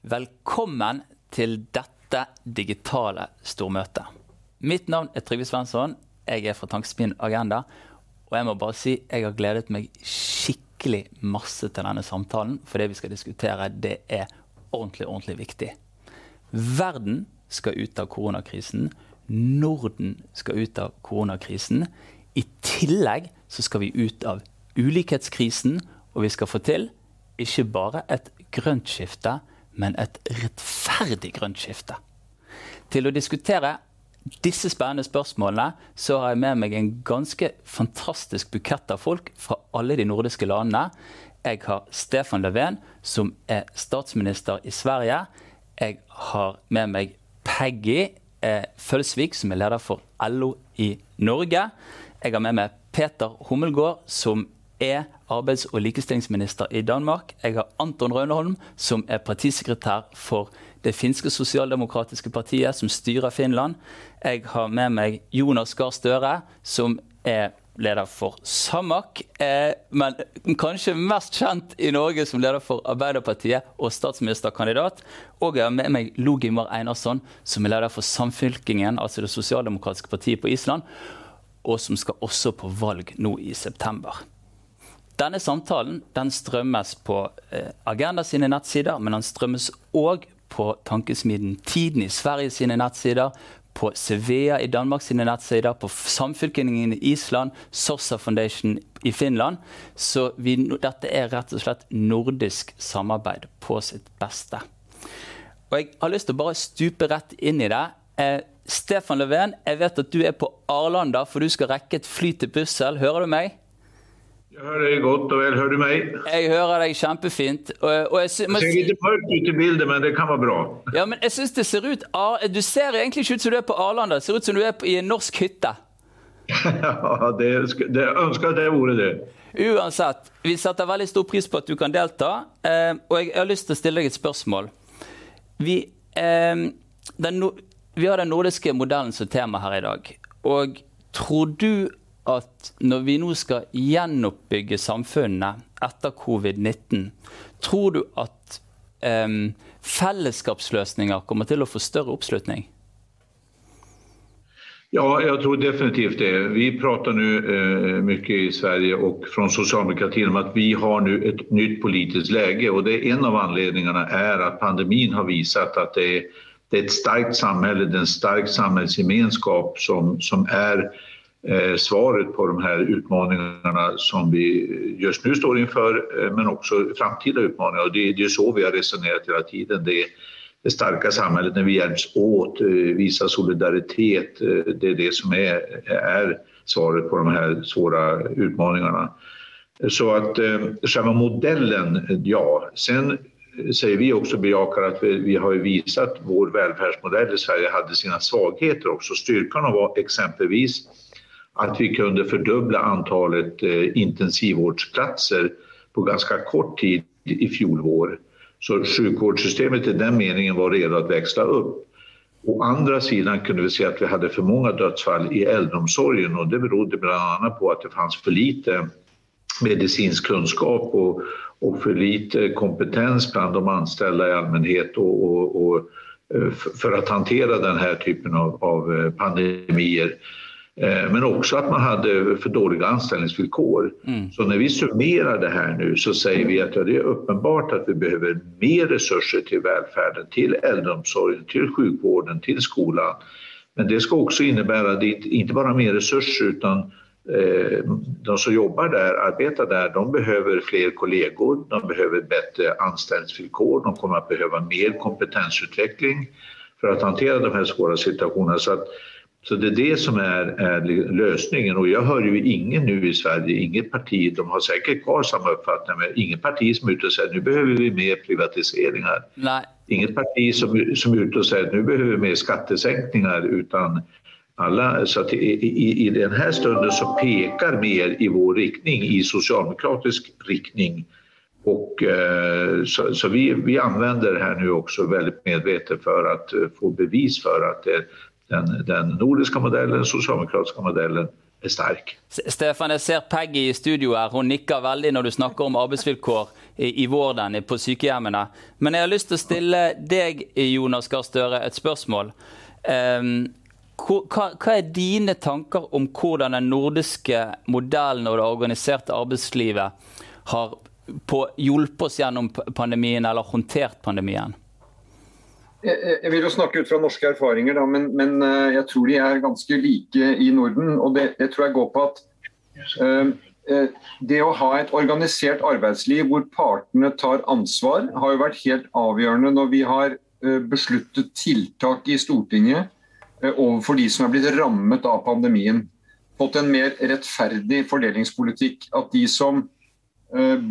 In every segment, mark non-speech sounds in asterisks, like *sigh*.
Velkommen til dette digitale stormøtet. Mitt navn er Trygve Svensson. Jeg er fra Tankespinn Agenda. Og jeg må bare si jeg har gledet meg skikkelig masse til denne samtalen. For det vi skal diskutere, det er ordentlig, ordentlig viktig. Verden skal ut av koronakrisen. Norden skal ut av koronakrisen. I tillegg så skal vi ut av ulikhetskrisen, og vi skal få til ikke bare et grønt skifte, men et rettferdig grønt skifte. Til å diskutere disse spennende spørsmålene så har jeg med meg en ganske fantastisk bukett av folk fra alle de nordiske landene. Jeg har Stefan Löfven, som er statsminister i Sverige. Jeg har med meg Peggy eh, Følsvik, som er leder for LO i Norge. Jeg har med meg Peter Hummelgård, som er arbeids- og likestillingsminister i Danmark. Jeg har Anton Røneholm, som er partisekretær for det finske sosialdemokratiske partiet, som styrer Finland. Jeg har med meg Jonas Gahr Støre, som er leder for Samak, eh, men kanskje mest kjent i Norge som leder for Arbeiderpartiet og statsministerkandidat. Og jeg har med meg Logimar Einarsson, som er leder for Samfylkingen, altså det sosialdemokratiske partiet på Island, og som skal også på valg nå i september. Denne samtalen den strømmes på eh, Agenda sine nettsider, men den strømmes òg på tankesmiden Tiden i Sverige sine nettsider, på Sevea i Danmark sine nettsider, på Samfylkingen i Island, Sorsa Foundation i Finland. Så vi, dette er rett og slett nordisk samarbeid på sitt beste. Og Jeg har lyst til å bare stupe rett inn i det. Eh, Stefan Löfven, jeg vet at du er på Arlanda, for du skal rekke et fly til Brussel. Hører du meg? Jeg hører deg godt og vel. Hører du meg? Jeg hører deg kjempefint. Og, og jeg, det ser litt mørkt ut i bildet, men det kan være bra. Ja, men jeg synes det ser ut Du ser egentlig ikke ut som du er på Arlanda. Det ser ut som du er på, i en norsk hytte. *laughs* ja, det, det ønsker at jeg gjorde det. Uansett, vi setter veldig stor pris på at du kan delta. Eh, og jeg har lyst til å stille deg et spørsmål. Vi, eh, den, vi har den nordiske modellen som tema her i dag. Og tror du at når vi nå skal gjenoppbygge samfunnet etter covid-19, tror du at um, fellesskapsløsninger kommer til å få større oppslutning? Ja, jeg tror definitivt det. Vi prater nå eh, mye i Sverige og fra sosialdemokratiet om at vi har nå et nytt politisk lege. og det En av anledningene er at pandemien har vist at det det er et sterkt samfunn, en sterk samfunnsgemenskap som, som er svaret på de här utmaningarna som vi just nu står inför eh, men också framtida utmaningar. Och det, det är så vi har resonerat hela tiden. Det, det starka samhället när vi hjälps åt, eh, visar solidaritet, det är det som är, är svaret på de här svåra utmaningarna. Så att själva modellen, ja. Sen säger vi också bejakar att vi, vi har visat vår välfärdsmodell i Sverige hade sina svagheter också. Styrkan var exempelvis att vi kunde fördubbla antalet eh, intensivvårdsplatser på ganska kort tid i fjol vår. Så sjukvårdssystemet i den meningen var redo att växla upp. Å andra sidan kunde vi se att vi hade för många dödsfall i äldreomsorgen och det berodde bland annat på att det fanns för lite medicinsk kunskap och, och för lite kompetens bland de anställda i allmänhet och, och, och eh, för att hantera den här typen av, av eh, pandemier. Eh, men också att man hade för dåliga anställningsvillkor. Mm. Så när vi summerar det här nu så säger vi att ja, det är uppenbart att vi behöver mer resurser till välfärden, till äldreomsorgen, till sjukvården, till skolan. Men det ska också innebära att inte bara mer resurser utan eh, de som jobbar där, arbetar där, de behöver fler kollegor, de behöver bättre anställningsvillkor, de kommer att behöva mer kompetensutveckling för att hantera de här svåra situationerna. Så att så det är det som är, är lösningen och jag hör ju ingen nu i Sverige, inget parti, de har säkert kvar samma uppfattning, men inget parti som är ute och säger nu behöver vi mer privatiseringar. Nej. Inget parti som, som är ute och säger nu behöver vi mer skattesänkningar utan alla, så att i, i, i den här stunden så pekar mer i vår riktning, i socialdemokratisk riktning. Och, eh, så, så vi, vi använder det här nu också väldigt medvetet för att få bevis för att det den, den nordiske modellen, den sosialdemokratiske modellen er sterk. Stefan, jeg ser Peggy i studio her. Hun nikker veldig når du snakker om arbeidsvilkår i, i vården på sykehjemmene. Men jeg har lyst til å stille deg, Jonas Gahr Støre, et spørsmål. Um, hva, hva, er dine tanker om hvordan den nordiske modellen og det organiserte arbeidslivet har på hjulpet oss gjennom pandemien, eller håndtert pandemien? Jeg vil jo snakke ut fra norske erfaringer, da, men, men, eh, jeg tror de er ganske like i Norden. og Det, det tror jeg går på at uh, det å ha et organisert arbeidsliv hvor partene tar ansvar, har jo vært helt avgjørende når vi har besluttet tiltak i Stortinget overfor de som er blitt rammet av pandemien. Fått en mer rettferdig fordelingspolitikk. At de som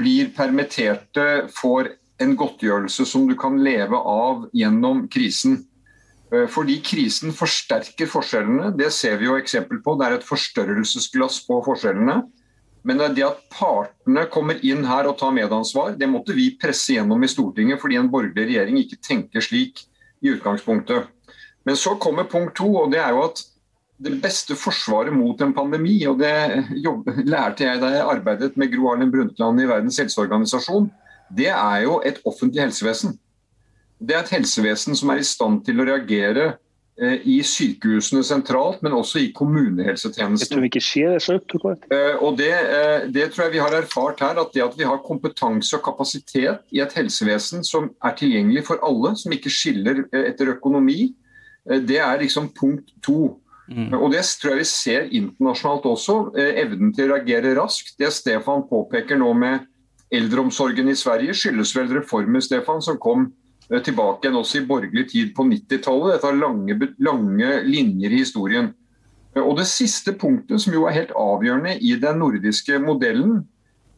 blir permitterte, får en godtgjørelse som du kan leve av gjennom krisen. Eh, fordi krisen forsterker forskjellene, det ser vi jo eksempel på. Det er et forstørrelsesglass på forskjellene. Men det at partene kommer inn her og tar medansvar, det måtte vi presse gjennom i Stortinget fordi en borgerlig regjering ikke tenker slik i utgangspunktet. Men så kommer punkt to, og det er jo at det beste forsvaret mot en pandemi, og det lærte jeg da jeg arbeidet med Gro Harlem Brundtland i Verdens helseorganisasjon, det er jo et offentlig helsevesen. Det er et helsevesen som er i stand til å reagere eh, i sykehusene sentralt, men også i kommunehelsetjenesten. Jeg tror ikke skjer det selv, tror jeg. og det, eh, det, tror jeg vi har erfart her, at det at vi har kompetanse og kapasitet i et helsevesen som er tilgjengelig for alle, som ikke skiller etter økonomi, det er liksom punkt to. Mm. Og Det tror jeg vi ser internasjonalt også. Evnen til å reagere raskt. Det Stefan påpeker nå med eldreomsorgen i Sverige skyldes vel reformer Stefan, som kom eh, tilbake igjen også i borgerlig tid på 90-tallet. Dette har lange, lange linjer i historien. Eh, og Det siste punktet, som jo er helt avgjørende i den nordiske modellen,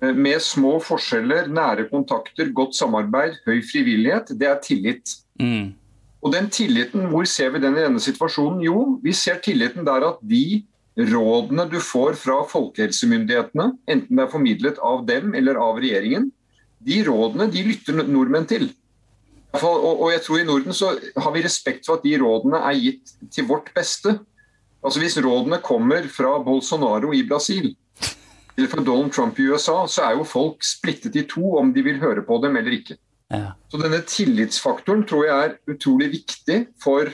eh, med små forskjeller, nære kontakter, godt samarbeid, høy frivillighet, det er tillit. Mm. Og den tilliten, Hvor ser vi den i denne situasjonen? Jo, vi ser tilliten der at de rådene du får fra folkehelsemyndighetene, enten det er formidlet av dem eller av regjeringen, de rådene de lytter nordmenn til. Og jeg tror I Norden så har vi respekt for at de rådene er gitt til vårt beste. Altså Hvis rådene kommer fra Bolsonaro i Brasil eller fra Donald Trump i USA, så er jo folk splittet i to om de vil høre på dem eller ikke. Ja. Så Denne tillitsfaktoren tror jeg er utrolig viktig for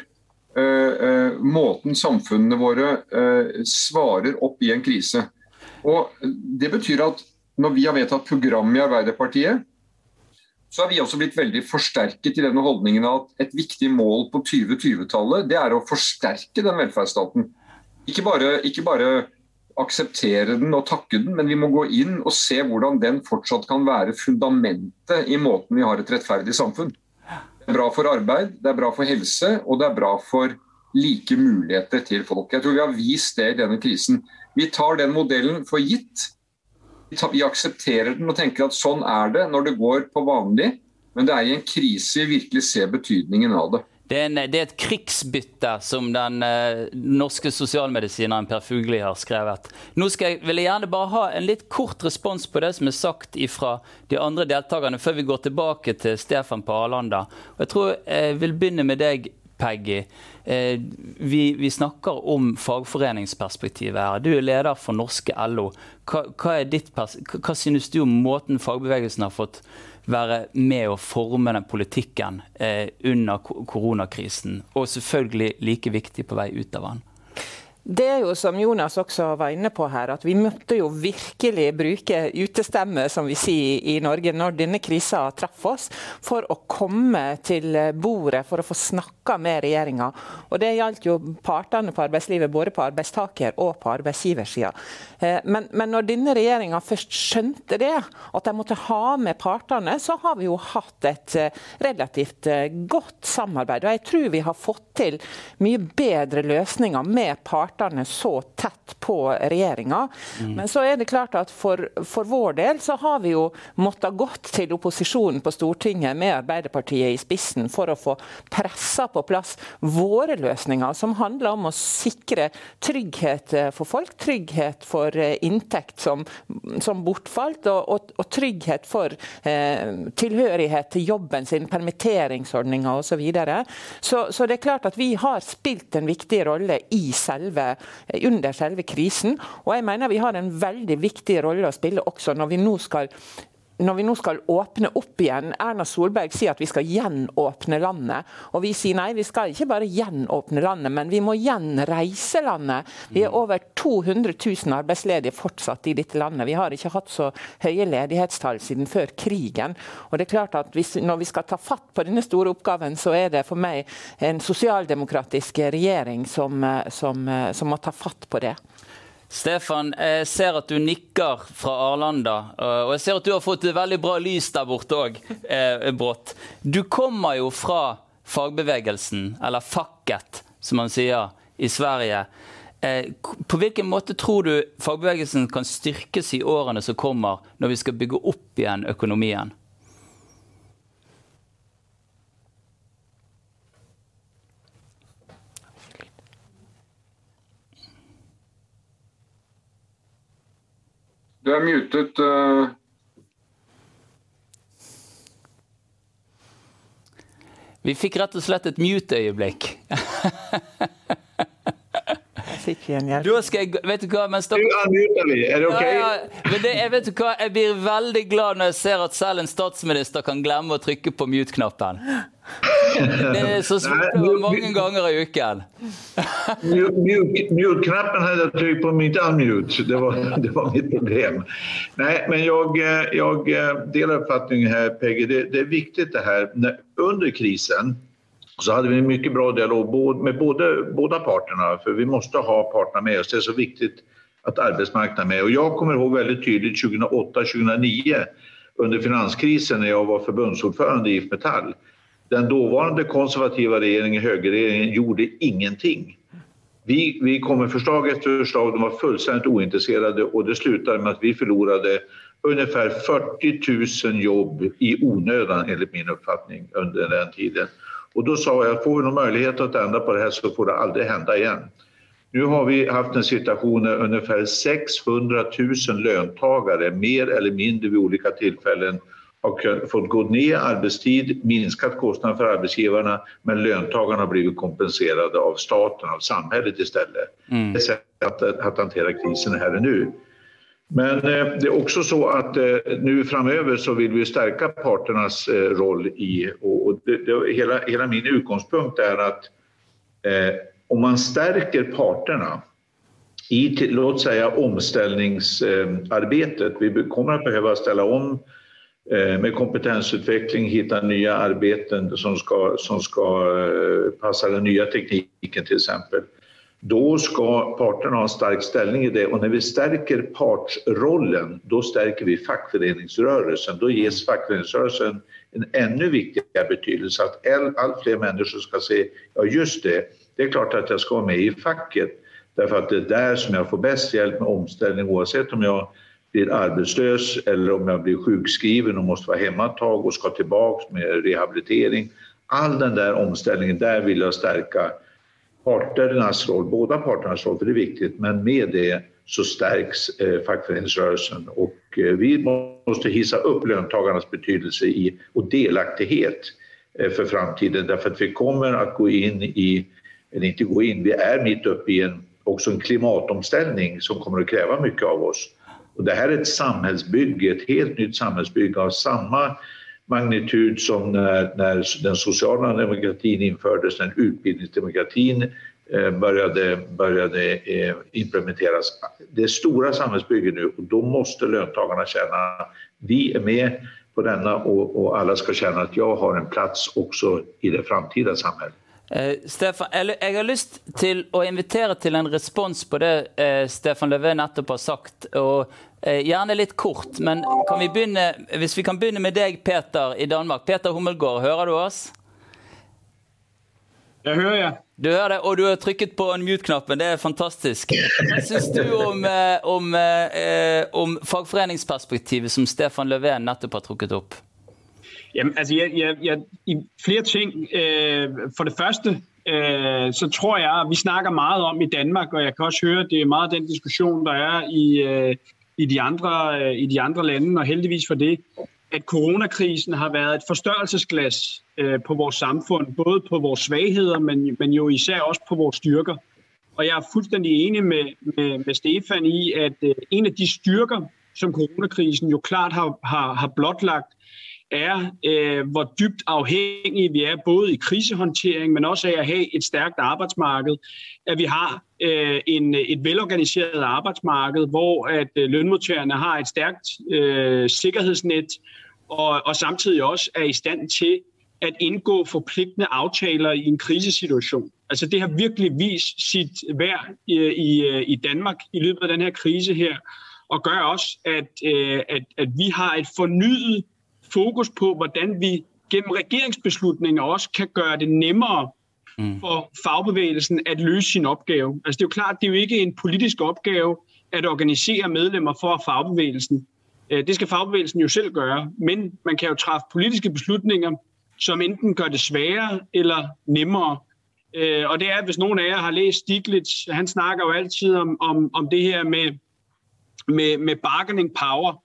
måten samfunnene våre eh, svarer opp i en krise. Og Det betyr at når vi har vedtatt program i Arbeiderpartiet, så har vi også blitt veldig forsterket i denne holdningen at et viktig mål på 2020-tallet det er å forsterke den velferdsstaten. Ikke bare, ikke bare akseptere den og takke den, men vi må gå inn og se hvordan den fortsatt kan være fundamentet i måten vi har et rettferdig samfunn er bra for arbeid, det er bra for helse og det er bra for like muligheter til folk. Jeg tror vi har vist det i denne krisen. Vi tar den modellen for gitt. Vi aksepterer den og tenker at sånn er det når det går på vanlig. Men det er i en krise vi virkelig ser betydningen av det. Det er, en, det er, et krigsbytte, som den eh, norske sosialmedisineren Per Fugli har skrevet. Nå jeg, vil jeg gjerne bare ha en litt kort respons på det som er sagt fra de andre deltakerne, før vi går tilbake til Stefan på Arlanda. Jeg tror jeg vil begynne med deg, Peggy. Eh, vi, vi, snakker om fagforeningsperspektivet her. Du er leder for norske LO. Hva, hva, hva synes du om måten fagbevegelsen har fått være med å forme den politikken eh, under koronakrisen. Og selvfølgelig like viktig på vei ut av den. Det er jo som Jonas også var inne på her, at vi måtte jo virkelig bruke utestemme, som vi sier i Norge, når denne krisa traff oss, for å komme til bordet, for å få snakka med regjeringa. Og det gjaldt jo partene på arbeidslivet, både på arbeidstaker- og på arbeidsgiversida. Eh, men, men når denne regjeringa først skjønte det, at de måtte ha med partene, så har vi jo hatt et eh, relativt eh, godt samarbeid. Og jeg tror vi har fått til mye bedre løsninger med partene partene så tett på regjeringa. Mm. Men så er det klart at for, for, vår del så har vi jo måttet gått til opposisjonen på Stortinget med Arbeiderpartiet i spissen for å få pressa på plass våre løsninger, som handler om å sikre trygghet for folk. Trygghet for inntekt som, som bortfalt, og, og, og, trygghet for eh, tilhørighet til jobben sin, permitteringsordninger osv. Så, videre. så Så det er klart at vi har spilt en viktig rolle selve, under selve krisen. Og jeg mener vi har en veldig viktig rolle å spille også når vi nå skal når vi nå skal åpne opp igjen Erna Solberg sier at vi skal gjenåpne landet. Og vi sier nei, vi skal ikke bare gjenåpne landet, men vi må gjenreise landet. Vi er over 200 000 arbeidsledige fortsatt i dette landet. Vi har ikke hatt så høye ledighetstall siden før krigen. Og det er klart at hvis, Når vi skal ta fatt på denne store oppgaven, så er det for meg en sosialdemokratisk regjering som, som, som må ta fatt på det. Stefan, jeg ser at du nikker fra Arlanda. Og jeg ser at du har fått et veldig bra lys der borte òg, eh, brått. Du kommer jo fra fagbevegelsen, eller Fakket, som man sier i Sverige. Eh, på hvilken måte tror du fagbevegelsen kan styrkes i årene som kommer, når vi skal bygge opp igjen økonomien? Du er mutet. Uh... Vi fikk rett og slett et mute-øyeblikk. Da skal jeg, vet du hva, mens dere... Er det ok? Ja, ja. Men det, jeg vet du hva, jeg blir veldig glad når jeg ser at selv en statsminister kan glemme å trykke på mute-knappen. Det er så spurt mange ganger i uken. Mute-knappen hadde jeg trykt på, ikke unmute. Det var, det var mitt problem. Nei, men jeg, jeg deler oppfatningen her, Peggy. Det, det, er viktig det her. Under krisen så hade vi en mycket bra dialog med både, båda parterna, för vi måste ha parterna med oss. Det är så viktigt att arbetsmarknaden är med. Och jag kommer ihåg väldigt tydligt 2008-2009 under finanskrisen när jag var förbundsordförande i IF Metall. Den dåvarande konservativa regeringen, högerregeringen, gjorde ingenting. Vi, vi kom med förslag efter förslag, de var fullständigt ointresserade och det slutade med att vi förlorade ungefär 40 000 jobb i onödan enligt min uppfattning under den tiden. Och då sa jag, får vi någon möjlighet att ändra på det här så får det aldrig hända igen. Nu har vi haft en situation där ungefär 600 000 löntagare mer eller mindre vid olika tillfällen har fått gå ner arbetstid, minskat kostnaden för arbetsgivarna men löntagarna har blivit kompenserade av staten, av samhället istället. Mm. Det är ett sätt att, att hantera krisen här och nu. Men eh, det är också så att eh, nu framöver så vill vi stärka parternas eh, roll i och det, det, hela, hela min utgångspunkt är att eh, om man stärker parterna i, till, låt säga omställningsarbetet, vi kommer att behöva ställa om eh, med kompetensutveckling, hitta nya arbeten som ska, som ska eh, passa den nya tekniken till exempel. Då ska parterna ha en stark ställning i det och när vi stärker partsrollen, då stärker vi fackföreningsrörelsen. Då ges fackföreningsrörelsen en ännu viktigare betydelse. Att allt fler människor ska se, ja just det, det är klart att jag ska vara med i facket. Därför att det är där som jag får bäst hjälp med omställning oavsett om jag blir arbetslös eller om jag blir sjukskriven och måste vara hemma ett tag och ska tillbaks med rehabilitering. All den där omställningen, där vill jag stärka parternas roll, båda parternas roll, för det är viktigt, men med det så stärks eh, fackföreningsrörelsen och eh, vi måste hissa upp löntagarnas betydelse och delaktighet eh, för framtiden därför vi kommer att gå in i, eller inte gå in, vi är mitt uppe i en, också en klimatomställning som kommer att kräva mycket av oss. Och det här är ett samhällsbygge, ett helt nytt samhällsbygge av samma magnitud som när, när den sociala demokratin infördes, när utbildningsdemokratin eh, började, började eh, implementeras. Det är stora samhällsbyggen nu och då måste löntagarna känna vi är med på denna och, och alla ska känna att jag har en plats också i det framtida samhället. Eh, Stefan, jeg har lyst til å invitere til en respons på det eh, Stefan Löfven nettopp har sagt. og Gjerne litt kort, men kan vi begynne, hvis vi kan begynne med deg, Peter i Danmark. Peter Hummelgård, hører du oss? Jeg hører jeg. Du hører det, og du har trykket på mute-knappen. Det er fantastisk. Hva syns du om, om, om fagforeningsperspektivet som Stefan Löfven nettopp har trukket opp? Jamen, altså, jeg, jeg, jeg, i flere ting. For det første, så tror jeg, vi snakker meget om i Danmark, og jeg kan også høre, det er meget den diskussion, der er i, i, de andre, øh, i de andre lande, og heldigvis for det, at coronakrisen har været et forstørrelsesglas øh, på vores samfund, både på vores svagheder, men, men jo især også på vores styrker. Og jeg er fuldstændig enig med, med, med Stefan i, at øh, en af de styrker, som coronakrisen jo klart har, har, har blotlagt, er, øh, hvor dybt afhængige vi er, både i krisehåndtering, men også af at have et stærkt arbejdsmarked. At vi har øh, en, et velorganiseret arbejdsmarked, hvor at øh, lønmodtagerne har et stærkt øh, sikkerhedsnet, og, og samtidig også er i stand til at indgå forpligtende aftaler i en krisesituation. Altså det har virkelig vist sit værd i, i, i Danmark i løbet af den her krise her, og gør også, at, øh, at, at vi har et fornyet fokus på, hvordan vi gennem regeringsbeslutninger også kan gøre det nemmere mm. for fagbevægelsen at løse sin opgave. Altså det er jo klart, det er jo ikke en politisk opgave at organisere medlemmer for fagbevægelsen. Øh, det skal fagbevægelsen jo selv gøre, men man kan jo træffe politiske beslutninger, som enten gør det sværere eller nemmere. Øh, og det er, hvis nogen af jer har læst Stiglitz, han snakker jo altid om, om, om det her med, med, med bargaining power.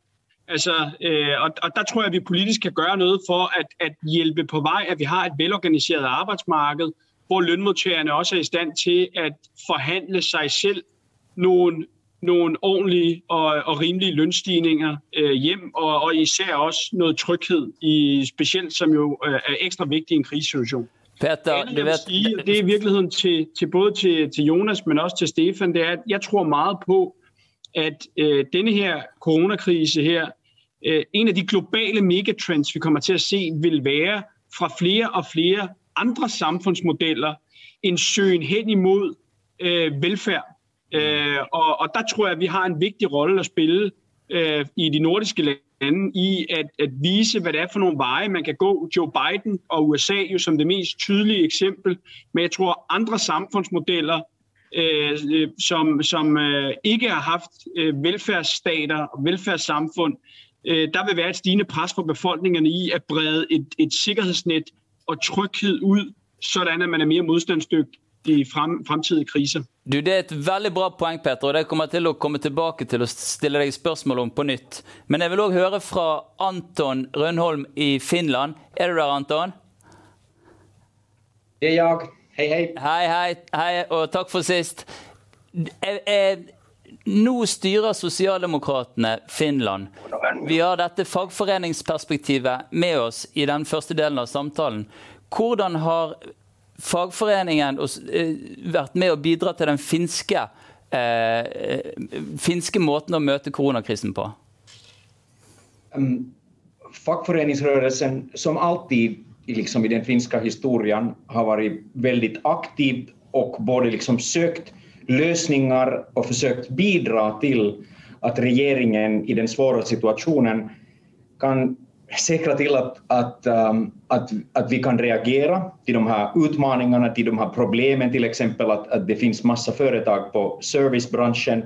Altså, øh, og, og der tror jeg, at vi politisk kan gøre noget for at, at hjælpe på vej, at vi har et velorganiseret arbejdsmarked, hvor lønmodtagerne også er i stand til at forhandle sig selv nogle, nogle ordentlige og, og rimelige lønstigninger øh, hjem, og, og især også noget tryghed, i, specielt som jo øh, er ekstra vigtigt i en krisesituation. Peter, det, vil sige, det er i virkeligheden til, til både til, til Jonas, men også til Stefan, det er, at jeg tror meget på, at øh, denne her coronakrise her, øh, en af de globale megatrends, vi kommer til at se, vil være fra flere og flere andre samfundsmodeller en søgen hen imod øh, velfærd. Øh, og, og der tror jeg, at vi har en vigtig rolle at spille øh, i de nordiske lande i at, at vise, hvad det er for nogle veje, man kan gå. Joe Biden og USA jo som det mest tydelige eksempel, men jeg tror andre samfundsmodeller, som, som øh, ikke har haft velferdsstater og velfærdssamfund, øh, der vil være et stigende press på befolkningene i at brede et, et sikkerhetsnett og trygghet ut, sånn at man er mer motstandsdyktig i frem, fremtidige kriser. Du, Det er et veldig bra poeng, Petter, og det kommer til å komme tilbake til å stille deg spørsmål om på nytt. Men jeg vil òg høre fra Anton Rønholm i Finland. Er du der, Anton? Det er jeg. Hei, hei. Hei, hei, hei og takk for sist. Jeg, jeg, nå styrer Sosialdemokratene Finland. Vi har dette fagforeningsperspektivet med oss i den første delen av samtalen. Hvordan har fagforeningen eh, vært med å bidra til den finske, eh, finske måten å møte koronakrisen på? Um, fackföreningsrörelsen, som alltid liksom i den finska historien, har varit väldigt aktiv och både liksom sökt lösningar och försökt bidra till att regeringen i den svåra situationen kan säkra till att, att, um, att, att vi kan reagera till de här utmaningarna, till de här problemen, till exempel att, att det finns massa företag på servicebranschen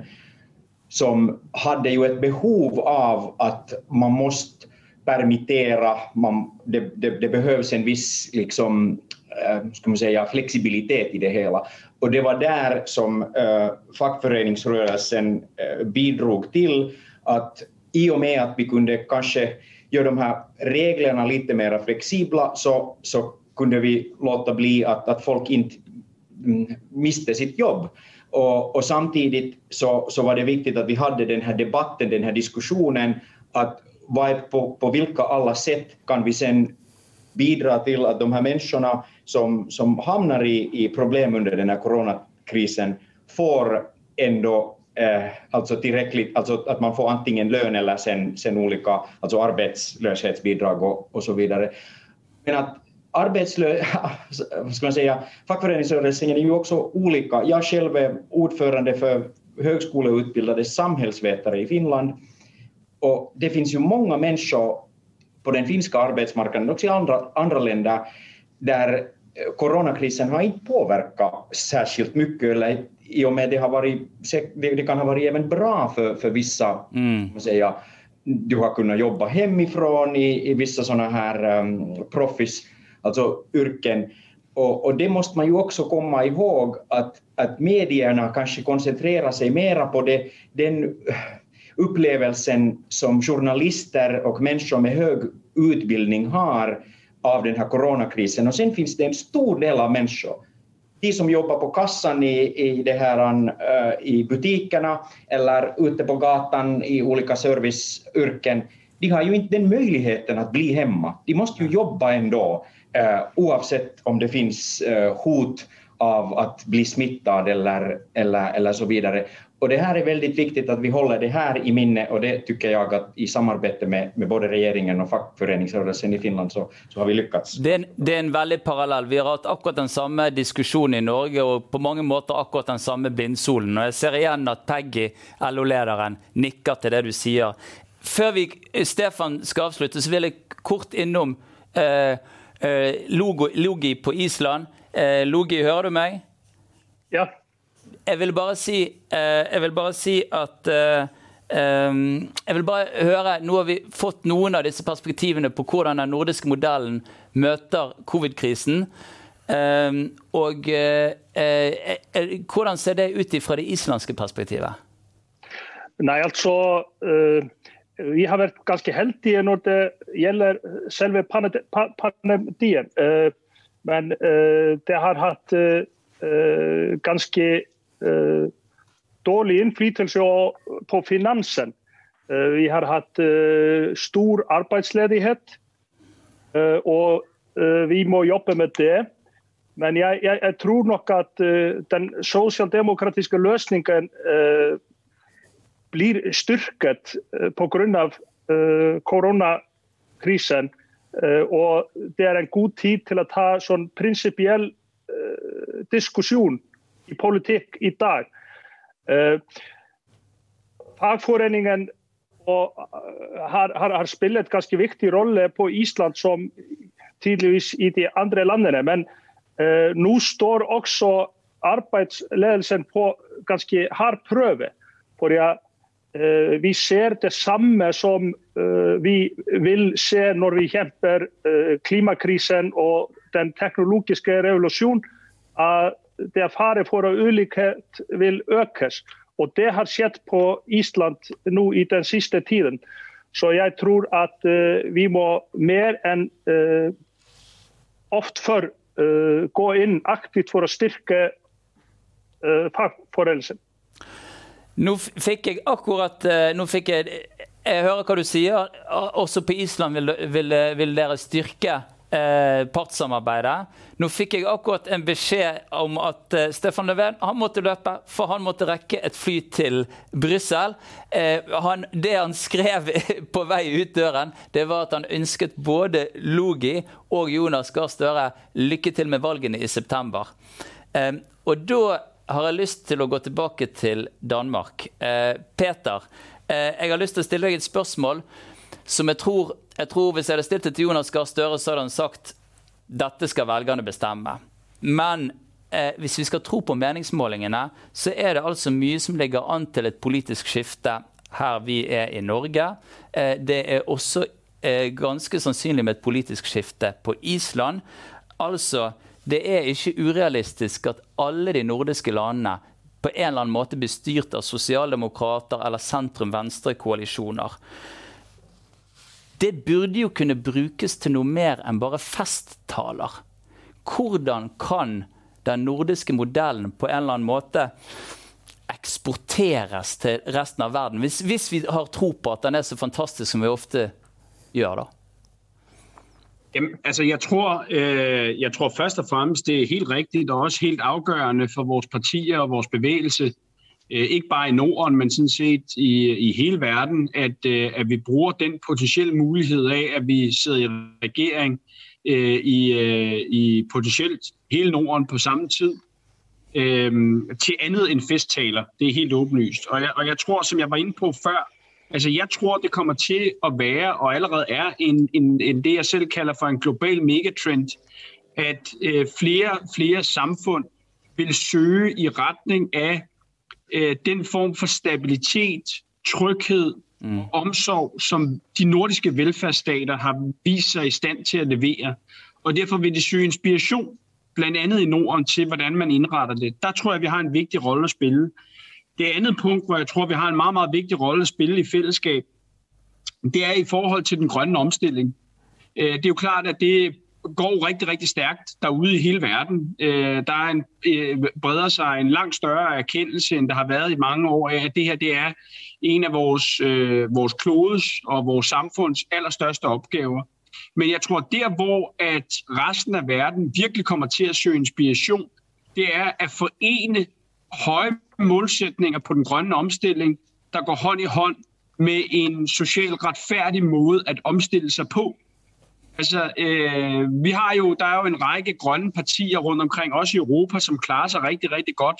som hade ju ett behov av att man måste permittera, man, det, det, det behövs en viss liksom, äh, ska man säga, flexibilitet i det hela. Och det var där som äh, fackföreningsrörelsen äh, bidrog till att i och med att vi kunde kanske göra de här reglerna lite mer flexibla så, så kunde vi låta bli att, att folk inte mm, miste sitt jobb. Och, och, samtidigt så, så var det viktigt att vi hade den här debatten, den här diskussionen, att vad på, på vilka alla sätt kan vi sen bidra till att de här människorna som, som hamnar i, i problem under den här coronakrisen får ändå eh, alltså tillräckligt, alltså att man får antingen lön eller sen, sen olika alltså arbetslöshetsbidrag och, och så vidare. Men att arbetslö, *laughs* ska man säga, fackföreningsrörelsen är ju också olika. Jag själv är ordförande för högskoleutbildade samhällsvetare i Finland och det finns ju många människor på den finska arbetsmarknaden, också i andra, andra länder, där coronakrisen har inte påverkat särskilt mycket eller i och med det har varit, det kan ha varit även bra för, för vissa mm. säga, du har kunnat jobba hemifrån i, i vissa sådana här um, proffs, alltså yrken. Och, och, det måste man ju också komma ihåg att, att medierna kanske koncentrerar sig mera på det, den upplevelsen som journalister och människor med hög utbildning har av den här coronakrisen. Och sen finns det en stor del av människor, de som jobbar på kassan i, i, det här, uh, i butikerna eller ute på gatan i olika serviceyrken, de har ju inte den möjligheten att bli hemma. De måste ju jobba ändå, uh, oavsett om det finns uh, hot av att bli smittad eller, eller, eller så vidare. Och det här är väldigt viktigt att vi håller det här i minne och det tycker jag att i samarbete med, med både regeringen och fackföreningsrörelsen i Finland så, så har vi lyckats. Det er, en, det är en veldig parallell. Vi har hatt akkurat den samme diskusjonen i Norge og på mange måter akkurat den samme blindsolen. Og jeg ser igjen at Peggy, LO-lederen, nikker til det du sier. Før vi, Stefan skal avslutte, så vil jeg kort innom eh, eh, logo, Logi på Island. Eh, Logi, hører du meg? Ja. Jeg vil bare si, eh, jeg vil bare si at eh, jeg vil bare høre, Nå har vi fått noen av disse perspektivene på hvordan den nordiske modellen møter covid-krisen. Og hvordan ser det ut fra det islandske perspektivet? Nei, altså Vi har vært ganske heldige når det gjelder selve pandemien. Men det har hatt ganske Eh, dårlig innflytelse på finansen. Eh, vi har hatt eh, stor arbeidsledighet, og vi må jobbe med det. Men jeg, jeg, jeg tror nok at den sosialdemokratiske løsningen blir styrket pga. koronakrisen. Og det er en god tid til å ta sånn prinsipiell diskusjon i politikk i dag. Uh, fagforeningen uh, har, har, har spilt en ganske viktig rolle på Island som tydeligvis i de andre landene. Men uh, nå står også arbeidsledelsen på ganske hard prøve. For ja, vi ser det samme som vi vil se når vi kjemper klimakrisen og den teknologiske revolusjonen. At det er fare for at ulikhet vil økes. Og det har skjedd på Island nå i den siste tiden. Så jeg tror at uh, vi må mer enn uh, ofte før uh, gå inn aktivt for å styrke uh, fagforeldelsen. Nå fikk jeg akkurat nå fikk jeg, jeg hører hva du sier. Også på Island vil, vil, vil dere styrke eh, partssamarbeidet. Nå fikk jeg akkurat en beskjed om at eh, Stefan Löfven han måtte løpe, for han måtte rekke et fly til Brussel. Eh, det han skrev *laughs* på vei ut døren, det var at han ønsket både Logi og Jonas Gahr Støre lykke til med valgene i september. Eh, og da har jeg lyst til å gå tilbake til Danmark. Eh, Peter, eh, jeg har lyst til å stille deg et spørsmål som jeg tror jeg tror Hvis jeg hadde stilt det til Jonas Gahr Støre, så hadde han sagt dette skal velgerne bestemme. Men eh, hvis vi skal tro på meningsmålingene, så er det altså mye som ligger an til et politisk skifte her vi er i Norge. Eh, det er også eh, ganske sannsynlig med et politisk skifte på Island. Altså, det er ikke urealistisk at alle de nordiske landene på en eller annen måte blir styrt av sosialdemokrater eller sentrum-venstre-koalisjoner det burde jo kunne brukes til noe mer enn bare festtaler. Hvordan kan den nordiske modellen på en eller annen måte eksporteres til resten av verden? Hvis, hvis vi har tro på at den er så fantastisk som vi ofte gjør, da. Jamen, altså jeg tror, øh, jeg tror først og fremmest det er helt rigtigt og også helt afgørende for vores partier og vores bevægelse Øh, ikke bare i Norden, men sådan set i, i hele verden, at, øh, at vi bruger den potentielle mulighed af, at vi sidder i regering øh, i, i potentielt hele Norden på samme tid, øh, til andet end festtaler. Det er helt åbenlyst. Og jeg, og jeg tror, som jeg var inde på før, altså jeg tror, det kommer til at være, og allerede er, en, en, en det jeg selv kalder for en global megatrend, at øh, flere flere samfund vil søge i retning af øh, den form for stabilitet, tryghed, mm. og omsorg, som de nordiske velfærdsstater har vist sig i stand til at levere. Og derfor vil de søge inspiration, blandt andet i Norden, til hvordan man indretter det. Der tror jeg, vi har en vigtig rolle at spille. Det andet punkt, hvor jeg tror, vi har en meget, meget vigtig rolle at spille i fællesskab, det er i forhold til den grønne omstilling. Øh, det er jo klart, at det går rigtig, rigtig stærkt derude i hele verden. Øh, der er en, øh, breder sig en langt større erkendelse, end der har været i mange år af, at det her det er en af vores, vores klodes og vores samfunds allerstørste opgaver. Men jeg tror, der hvor at resten af verden virkelig kommer til at søge inspiration, det er at forene høje målsætninger på den grønne omstilling, der går hånd i hånd med en socialt retfærdig måde at omstille sig på. Altså, øh, vi har jo, der er jo en række grønne partier rundt omkring, også i Europa, som klarer sig rigtig, rigtig godt.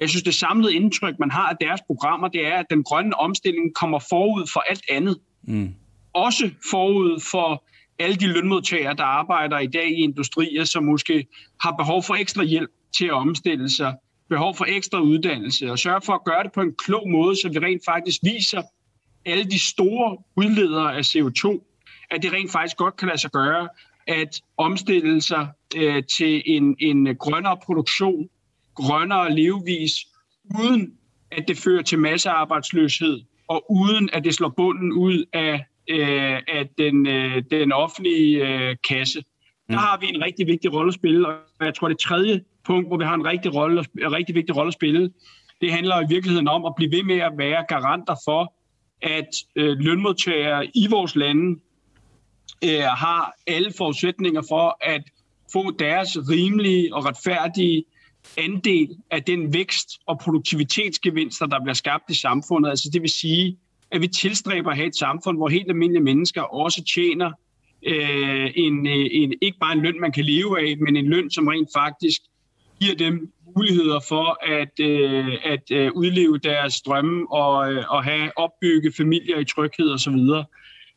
Jeg synes, det samlede indtryk, man har af deres programmer, det er, at den grønne omstilling kommer forud for alt andet. Mm. Også forud for alle de lønmodtagere, der arbejder i dag i industrier, som måske har behov for ekstra hjælp til at omstille sig, behov for ekstra uddannelse, og sørge for at gøre det på en klog måde, så vi rent faktisk viser alle de store udledere af CO2, at det rent faktisk godt kan lade sig gøre at omstille sig øh, til en, en grønnere produktion, grønnere levevis, uden at det fører til massearbejdsløshed, og uden at det slår bunden ud af, øh, af den, øh, den offentlige øh, kasse. Der mm. har vi en rigtig vigtig rolle at spille, og jeg tror, det tredje punkt, hvor vi har en rigtig, rolle, en rigtig vigtig rolle at spille, det handler i virkeligheden om at blive ved med at være garanter for, at øh, lønmodtagere i vores lande øh, har alle forudsætninger for at få deres rimelige og retfærdige andel af den vækst og produktivitetsgevinster, der bliver skabt i samfundet. Altså det vil sige, at vi tilstræber at have et samfund, hvor helt almindelige mennesker også tjener øh, en, en, ikke bare en løn, man kan leve af, men en løn, som rent faktisk giver dem muligheder for at, øh, at øh, udleve deres drømme og, øh, og have opbygge familier i tryghed osv.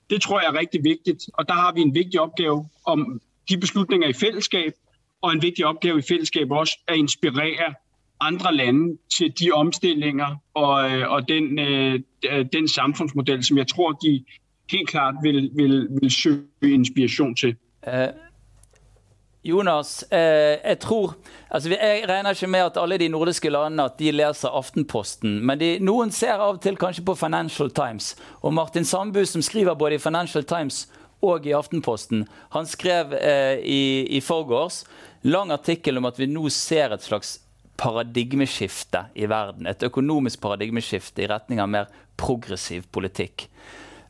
Det tror jeg er rigtig vigtigt, og der har vi en vigtig opgave om de beslutninger i fællesskab, og en vigtig opgave i fællesskab også at inspirere andre lande til de omstillinger og, øh, og den, øh, den samfundsmodel, som jeg tror, de helt klart vil, vil, vil søge inspiration til. Uh, Jonas, eh, jeg tror altså Jeg regner ikke med at alle de nordiske landene at de leser Aftenposten. Men de, noen ser av og til kanskje på Financial Times. Og Martin Sandbu, som skriver både i Financial Times og i Aftenposten, han skrev eh, i, i forgårs lang artikkel om at vi nå ser et slags paradigmeskifte i verden. Et økonomisk paradigmeskifte i retning av mer progressiv politikk.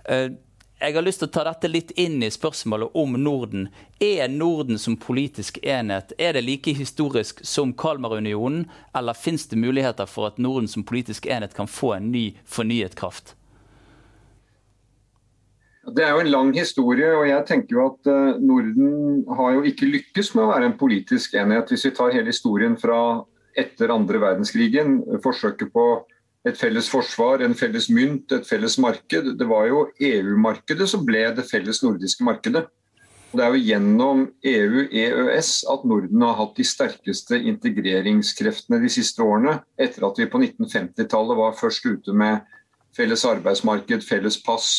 Eh, jeg har lyst til å ta dette litt inn i spørsmålet om Norden. Er Norden som politisk enhet er det like historisk som Kalmarunionen, eller fins det muligheter for at Norden som politisk enhet kan få en ny, fornyet kraft? Det er jo en lang historie, og jeg tenker jo at eh, Norden har jo ikke lykkes med å være en politisk enhet. Hvis vi tar hele historien fra etter andre verdenskrigen, forsøket på et felles forsvar, en felles mynt, et felles marked. Det var jo EU-markedet som ble det felles nordiske markedet. Det er jo gjennom EU-EØS at Norden har hatt de sterkeste integreringskreftene de siste årene, etter at vi på 1950-tallet var først ute med felles arbeidsmarked, felles pass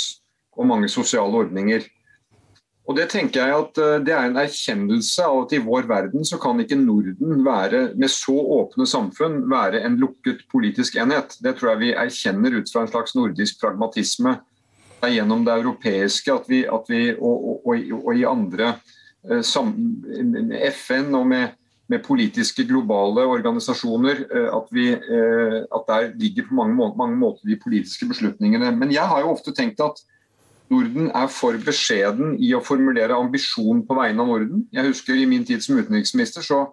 og mange sosiale ordninger. Og Det tenker jeg at eh, det er en erkjennelse av at i vår verden så kan ikke Norden være, med så åpne samfunn være en lukket politisk enhet. Det tror jeg vi erkjenner ut fra en slags nordisk pragmatisme. Det er gjennom det europeiske at vi, at vi og, og, og, og, i andre eh, FN og med, med, politiske globale organisasjoner eh, at, vi, at der ligger på mange, mange måter de politiske beslutningene. Men jeg har jo ofte tenkt at Norden er for beskjeden i å formulere ambisjon på vegne av Norden. Jeg husker I min tid som utenriksminister så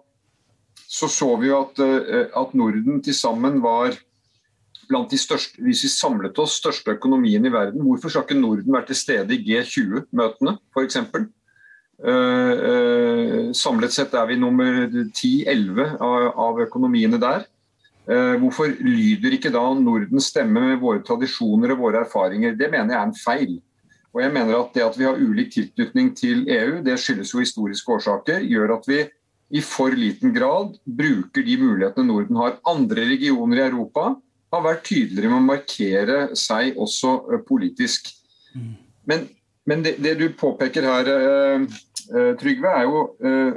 så, så vi jo at, eh, at Norden til sammen var blant de største Hvis vi samlet oss største økonomien i verden, hvorfor skal ikke Norden være til stede i G20-møtene f.eks.? Uh, uh, samlet sett er vi nummer 10-11 av, av, økonomiene der. Hvorfor lyder ikke da Nordens stemme med våre tradisjoner og våre erfaringer? Det mener jeg er en feil. Og jeg mener at Det at vi har ulik tilknytning til EU, det skyldes jo historiske årsaker, gjør at vi i for liten grad bruker de mulighetene Norden har. Andre regioner i Europa har vært tydeligere med å markere seg også politisk. Mm. Men, men det, det, du påpeker her, uh, Trygve, er jo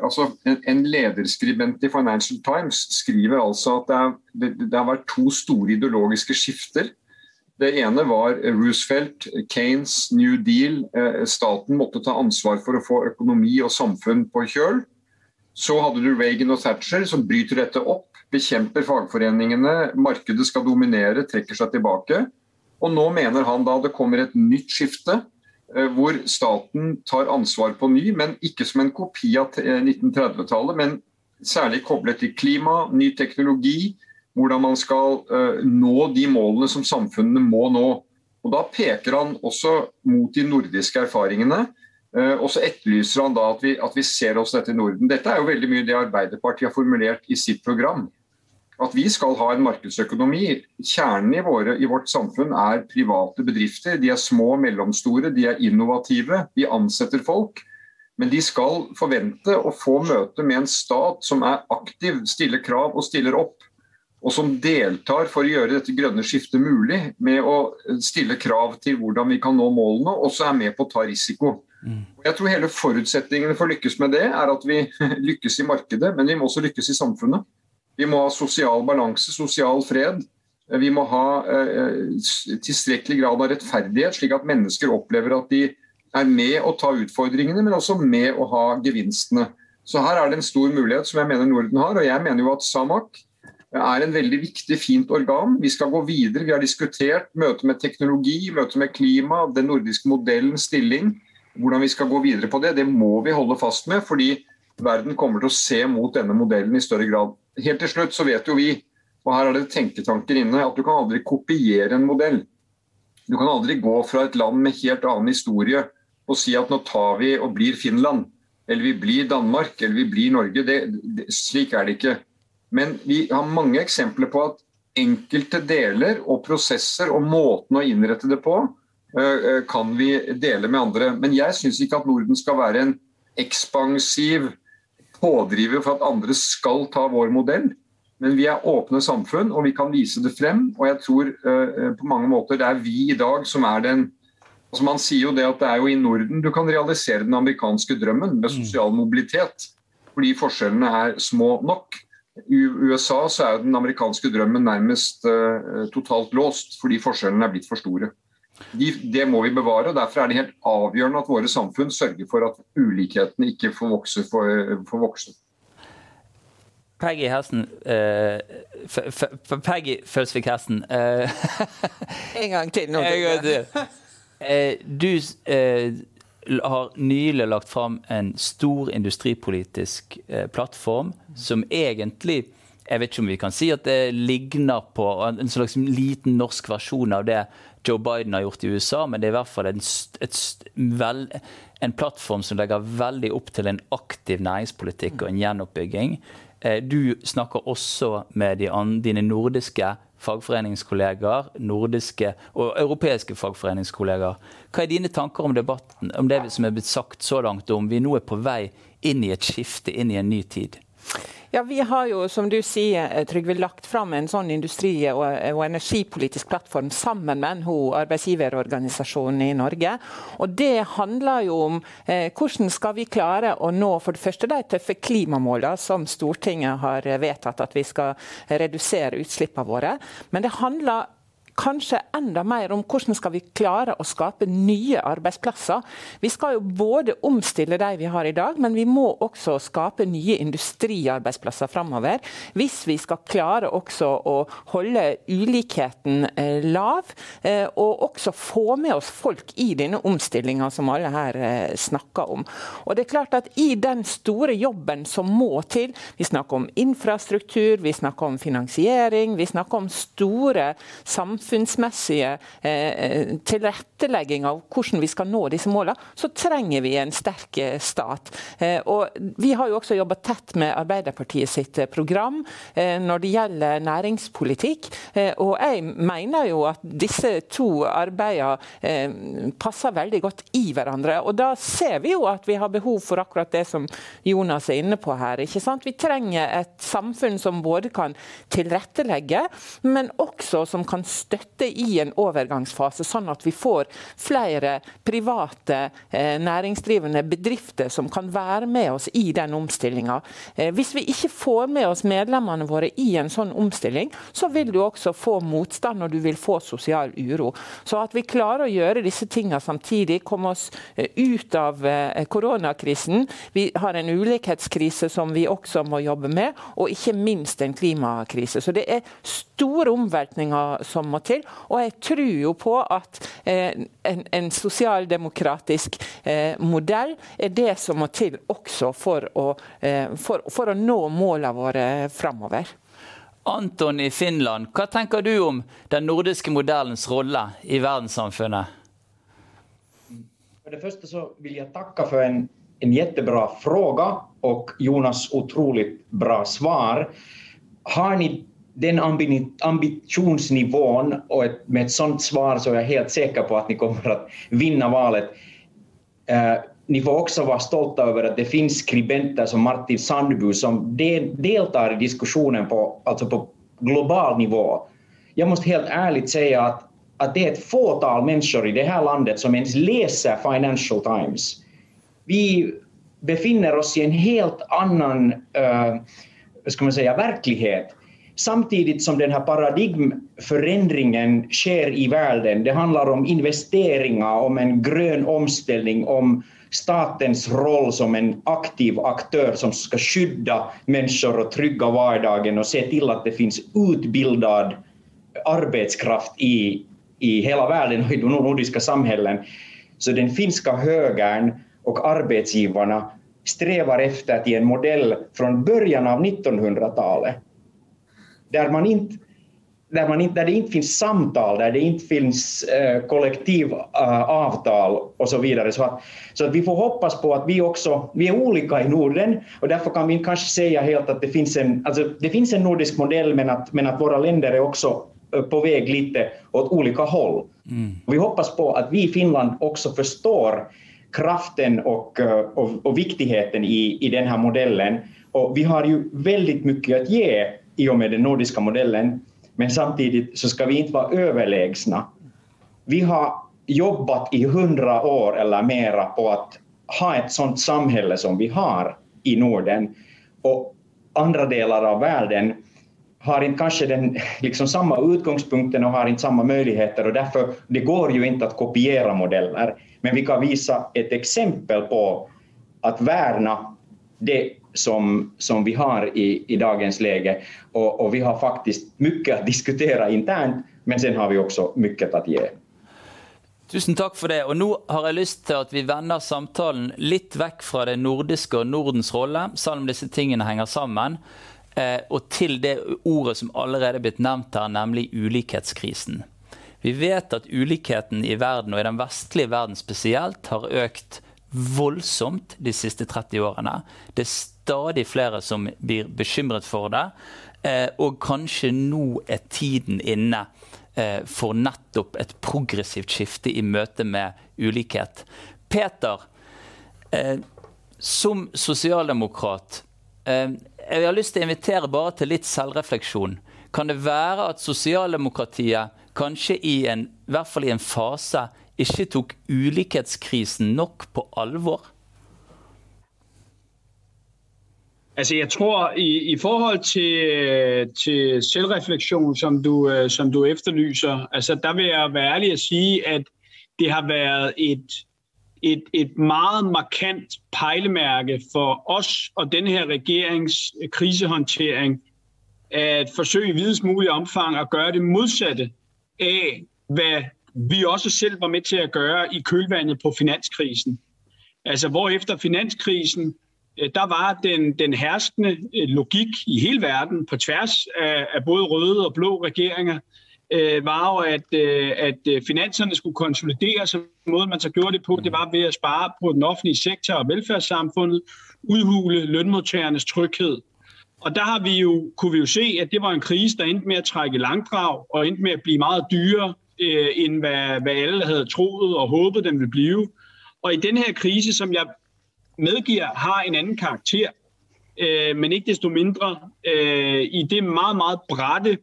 altså en, en, lederskribent i Financial Times skriver altså at det, er, det, det har vært to store ideologiske skifter det ene var Roosevelt, Kanes, New Deal. Eh, staten måtte ta ansvar for å få økonomi og samfunn på kjøl. Så hadde du Reagan og Thatcher som bryter dette opp, bekjemper fagforeningene, markedet skal dominere, trekker seg tilbake. Og nå mener han da det kommer et nytt skifte, eh, hvor staten tar ansvar på ny, men ikke som en kopi av 1930-tallet, men særlig koblet til klima, ny teknologi, hvordan man skal uh, nå de målene som samfunnene må nå. Og Da peker han også mot de nordiske erfaringene. Uh, og så etterlyser han da at vi, at vi, ser oss dette i Norden. Dette er jo veldig mye det Arbeiderpartiet har formulert i sitt program. At vi skal ha en markedsøkonomi. Kjernen i, våre, i vårt samfunn er private bedrifter. De er små og mellomstore, de er innovative, de ansetter folk. Men de skal forvente å få møte med en stat som er aktiv, stiller krav og stiller opp og som deltar for å gjøre dette grønne skiftet mulig, med å stille krav til hvordan vi kan nå målene, og også er med på å ta risiko. Mm. Jeg tror hele forutsetningene for å lykkes med det er at vi *laughs* lykkes i markedet, men vi må også lykkes i samfunnet. Vi må ha sosial balanse, sosial fred. Vi må ha eh, tilstrekkelig grad av rettferdighet, slik at mennesker opplever at de er med å ta utfordringene, men også med å ha gevinstene. Så her er det en stor mulighet som jeg mener Norden har. og jeg mener jo at Samak er en veldig viktig, fint organ. Vi skal gå videre. Vi har diskutert møte med teknologi, møte med klima, den nordiske modellens stilling. Hvordan vi skal gå videre på det, det må vi holde fast med. fordi verden kommer til å se mot denne modellen i større grad. Helt til slutt så vet jo vi, og her er det tenketanker inne, at du kan aldri kopiere en modell. Du kan aldri gå fra et land med helt annen historie og si at nå tar vi og blir Finland, eller vi blir Danmark, eller vi blir Norge. Det, det, slik er det ikke. Men vi har mange eksempler på at enkelte deler og prosesser og måten å innrette det på, kan vi dele med andre. Men jeg syns ikke at Norden skal være en ekspansiv pådriver for at andre skal ta vår modell. Men vi er åpne samfunn, og vi kan vise det frem. Og jeg tror på mange måter det er vi i dag som er den altså Man sier jo det at det er jo i Norden du kan realisere den amerikanske drømmen med sosial mobilitet. Fordi forskjellene er små nok. I USA så er den amerikanske drømmen nærmest uh, totalt låst, fordi forskjellene er blitt for store. De, det må vi bevare. og Derfor er det helt avgjørende at våre samfunn sørger for at ulikhetene ikke får vokse. For, for vokse. Peggy Hersen uh, Peggy Følsvik Hersen. uh, En gang til nå. *laughs* Du uh, du har nylig lagt fram en stor industripolitisk eh, plattform som egentlig jeg vet ikke om vi kan si at det ligner på en slags liten norsk versjon av det Joe Biden har gjort i USA, men det er i hvert fall en, et, vel, en plattform som legger veldig opp til en aktiv næringspolitikk og en gjenoppbygging. Eh, du snakker også med de an, dine nordiske fagforeningskollegaer, nordiske og europeiske fagforeningskollegaer. Hva er dine tanker om debatten, om det som er blitt sagt så langt, om vi nå er på vei inn i et skifte, inn i en ny tid? Ja, Vi har jo, som du sier, eh, Trygve, lagt fram en sånn industri- og, og energipolitisk plattform sammen med NHO, arbeidsgiverorganisasjonen i Norge. Og Det handler jo om eh, hvordan skal vi klare å nå for det første de tøffe klimamålene som Stortinget har vedtatt at vi skal redusere utslippene våre. Men det handler kanskje enda mer om hvordan skal vi klare å skape nye arbeidsplasser. Vi skal jo både omstille de vi har i dag, men vi må også skape nye industriarbeidsplasser framover. Hvis vi skal klare også å holde ulikheten eh, lav, eh, og også få med oss folk i denne omstillinga som alle her eh, snakker om. Og det er klart at I den store jobben som må til, vi snakker om infrastruktur, vi snakker om finansiering, vi snakker om store samfunn samfunnsmessige eh, tilrettelegging av hvordan vi skal nå disse målene, så trenger vi en sterk eh, stat. Eh, og Vi har jo også jobba tett med Arbeiderpartiet sitt eh, program eh, når det gjelder næringspolitikk. Eh, og jeg mener jo at disse to arbeidene passer veldig godt i hverandre. Og da ser vi jo at vi har behov for akkurat det som Jonas er inne på her. ikke sant? Vi trenger et samfunn som både kan tilrettelegge, men også som kan støtte i en overgangsfase, sånn at vi får flere private eh, næringsdrivende bedrifter som kan være med oss i den omstillinga. Eh, hvis vi ikke får med oss medlemmene våre i en sånn omstilling, så vil du også få motstand og du vil få sosial uro. Så at vi klarer å gjøre disse tingene samtidig, komme oss eh, ut av koronakrisen. Vi har en ulikhetskrise som vi også må jobbe med, og ikke minst en klimakrise. Så det er store omveltninger som må til. Og jeg tror jo på at eh, en, en sosialdemokratisk eh, modell er det som må til også for å, eh, for, for å nå målene våre framover. Anton i Finland, hva tenker du om den nordiske modellens rolle i verdenssamfunnet? For det første så vil jeg takke for en, en jättebra fråga och Jonas otroligt bra svar. Har ni den ambitionsnivån och ett, med ett sådant svar så är jag helt säker på att ni kommer att vinna valet. Eh, ni får också vara stolta över att det finns skribenter som Martin Sandbu som de, deltar i diskussionen på, alltså på global nivå. Jag måste helt ärligt säga att att det är ett fåtal människor i det här landet som ens läser Financial Times. Vi befinner oss i en helt annan eh, ska man säga, verklighet. Samtidigt som den här sker i världen, det handlar om investeringar, om en grön omställning, om statens roll som en aktiv aktör som ska skydda människor och trygga vardagen och se till att det finns utbildad arbetskraft i, i hela världen och i de nordiska samhällen. Så den finska högern och arbetsgivarna strävar efter en modell från början av 1900-talet där, man inte, där, man inte, där det inte finns samtal, där det inte finns uh, kollektivavtal uh, och så vidare. Så att, så att vi får hoppas på att vi också, vi är olika i Norden och därför kan vi kanske säga helt att det finns en, alltså det finns en nordisk modell men att, men att våra länder är också på väg lite åt olika håll. Mm. Vi hoppas på att vi i Finland också förstår kraften och, och, och viktigheten i, i den här modellen. Och vi har ju väldigt mycket att ge i och med den nordiska modellen, men samtidigt så ska vi inte vara överlägsna. Vi har jobbat i hundra år eller mera på att ha ett sådant samhälle som vi har i Norden och andra delar av världen har inte kanske den, liksom samma utgångspunkten och har inte samma möjligheter och därför det går ju inte att kopiera modeller. Men vi kan visa ett exempel på att värna det som, som vi har i, i dagens läge och, och vi har faktiskt mycket att diskutera internt men sen har vi också mycket att ge. Tusen takk for det. Og nå har jeg lyst til at vi vender samtalen litt vekk fra det nordiske og Nordens rolle, selv om disse tingene henger sammen. Eh, og til det ordet som allerede er blitt nevnt her, nemlig ulikhetskrisen. Vi vet at ulikheten i verden, og i den vestlige verden spesielt, har økt voldsomt de siste 30 årene. Det er stadig flere som blir bekymret for det. Eh, og kanskje nå er tiden inne eh, for nettopp et progressivt skifte i møte med ulikhet. Peter, som sosialdemokrat jeg har lyst til å invitere bare til litt selvrefleksjon. Kan det være at sosialdemokratiet kanskje i, en, i hvert fall i en fase ikke tok ulikhetskrisen nok på alvor? Altså, jeg tror, i, i forhold til, til selvreflektion, som du, som du efterlyser, altså, der vil jeg være ærlig og sige, at det har været et et, et meget markant pejlemærke for os og den her regerings krisehåndtering at forsøge i videst mulig omfang at gøre det modsatte af, hvad vi også selv var med til at gøre i kølvandet på finanskrisen. Altså hvor efter finanskrisen, øh, der var den, den herskende øh, logik i hele verden på tværs af, af både røde og blå regeringer, øh, var jo, at, øh, at øh, finanserne skulle konsolidere, og måden man så gjorde det på, det var ved at spare på den offentlige sektor og velfærdssamfundet, udhule lønmodtagernes tryghed. Og der har vi jo, kunne vi jo se, at det var en krise, der endte med at trække langdrag og endte med at blive meget dyrere, øh, end hvad, hvad alle havde troet og håbet, den ville blive. Og i den her krise, som jeg medgiver, har en anden karakter, øh, men ikke desto mindre øh, i det meget, meget brætte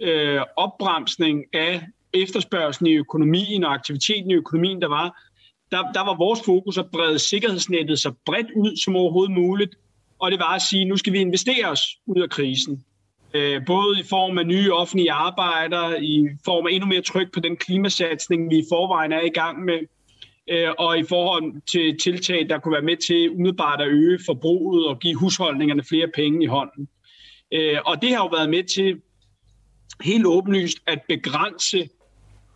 øh, opbremsning af efterspørgselen i økonomien og aktiviteten i økonomien, der var, der, der var vores fokus at brede sikkerhedsnettet så bredt ud som overhovedet muligt, og det var at sige, nu skal vi investere os ud af krisen. Øh, både i form af nye offentlige arbejder, i form af endnu mere tryk på den klimasatsning, vi i forvejen er i gang med, og i forhold til tiltag, der kunne være med til umiddelbart at øge forbruget og give husholdningerne flere penge i hånden. Øh, og det har jo været med til helt åbenlyst at begrænse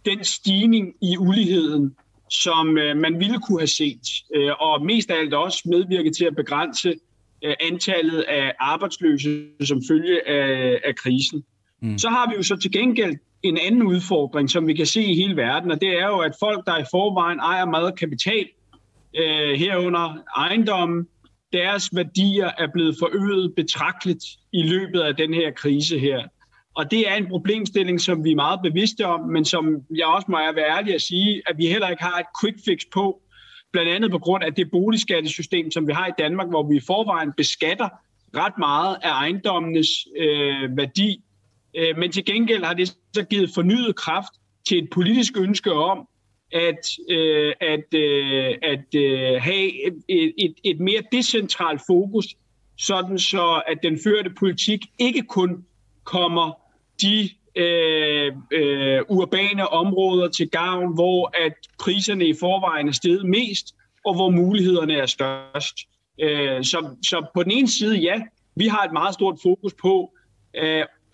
den stigning i uligheden, som øh, man ville kunne have set, øh, og mest af alt også medvirke til at begrænse øh, antallet af arbejdsløse som følge af, af krisen. Mm. Så har vi jo så til gengæld en anden udfordring, som vi kan se i hele verden, og det er jo, at folk, der i forvejen ejer meget kapital, øh, herunder ejendommen, deres værdier er blevet forøget betragteligt i løbet af den her krise her. Og det er en problemstilling, som vi er meget bevidste om, men som jeg også må være ærlig at sige, at vi heller ikke har et quick fix på, blandt andet på grund af det boligskattesystem, som vi har i Danmark, hvor vi i forvejen beskatter ret meget af ejendommenes øh, værdi. Øh, men til gengæld har det så givet fornyet kraft til et politisk ønske om, at, øh, at, øh, at have et, et, et mere decentralt fokus, sådan så at den førte politik ikke kun kommer de øh, øh, urbane områder til gavn, hvor at priserne i forvejen er steget mest, og hvor mulighederne er størst. Så, så på den ene side, ja, vi har et meget stort fokus på,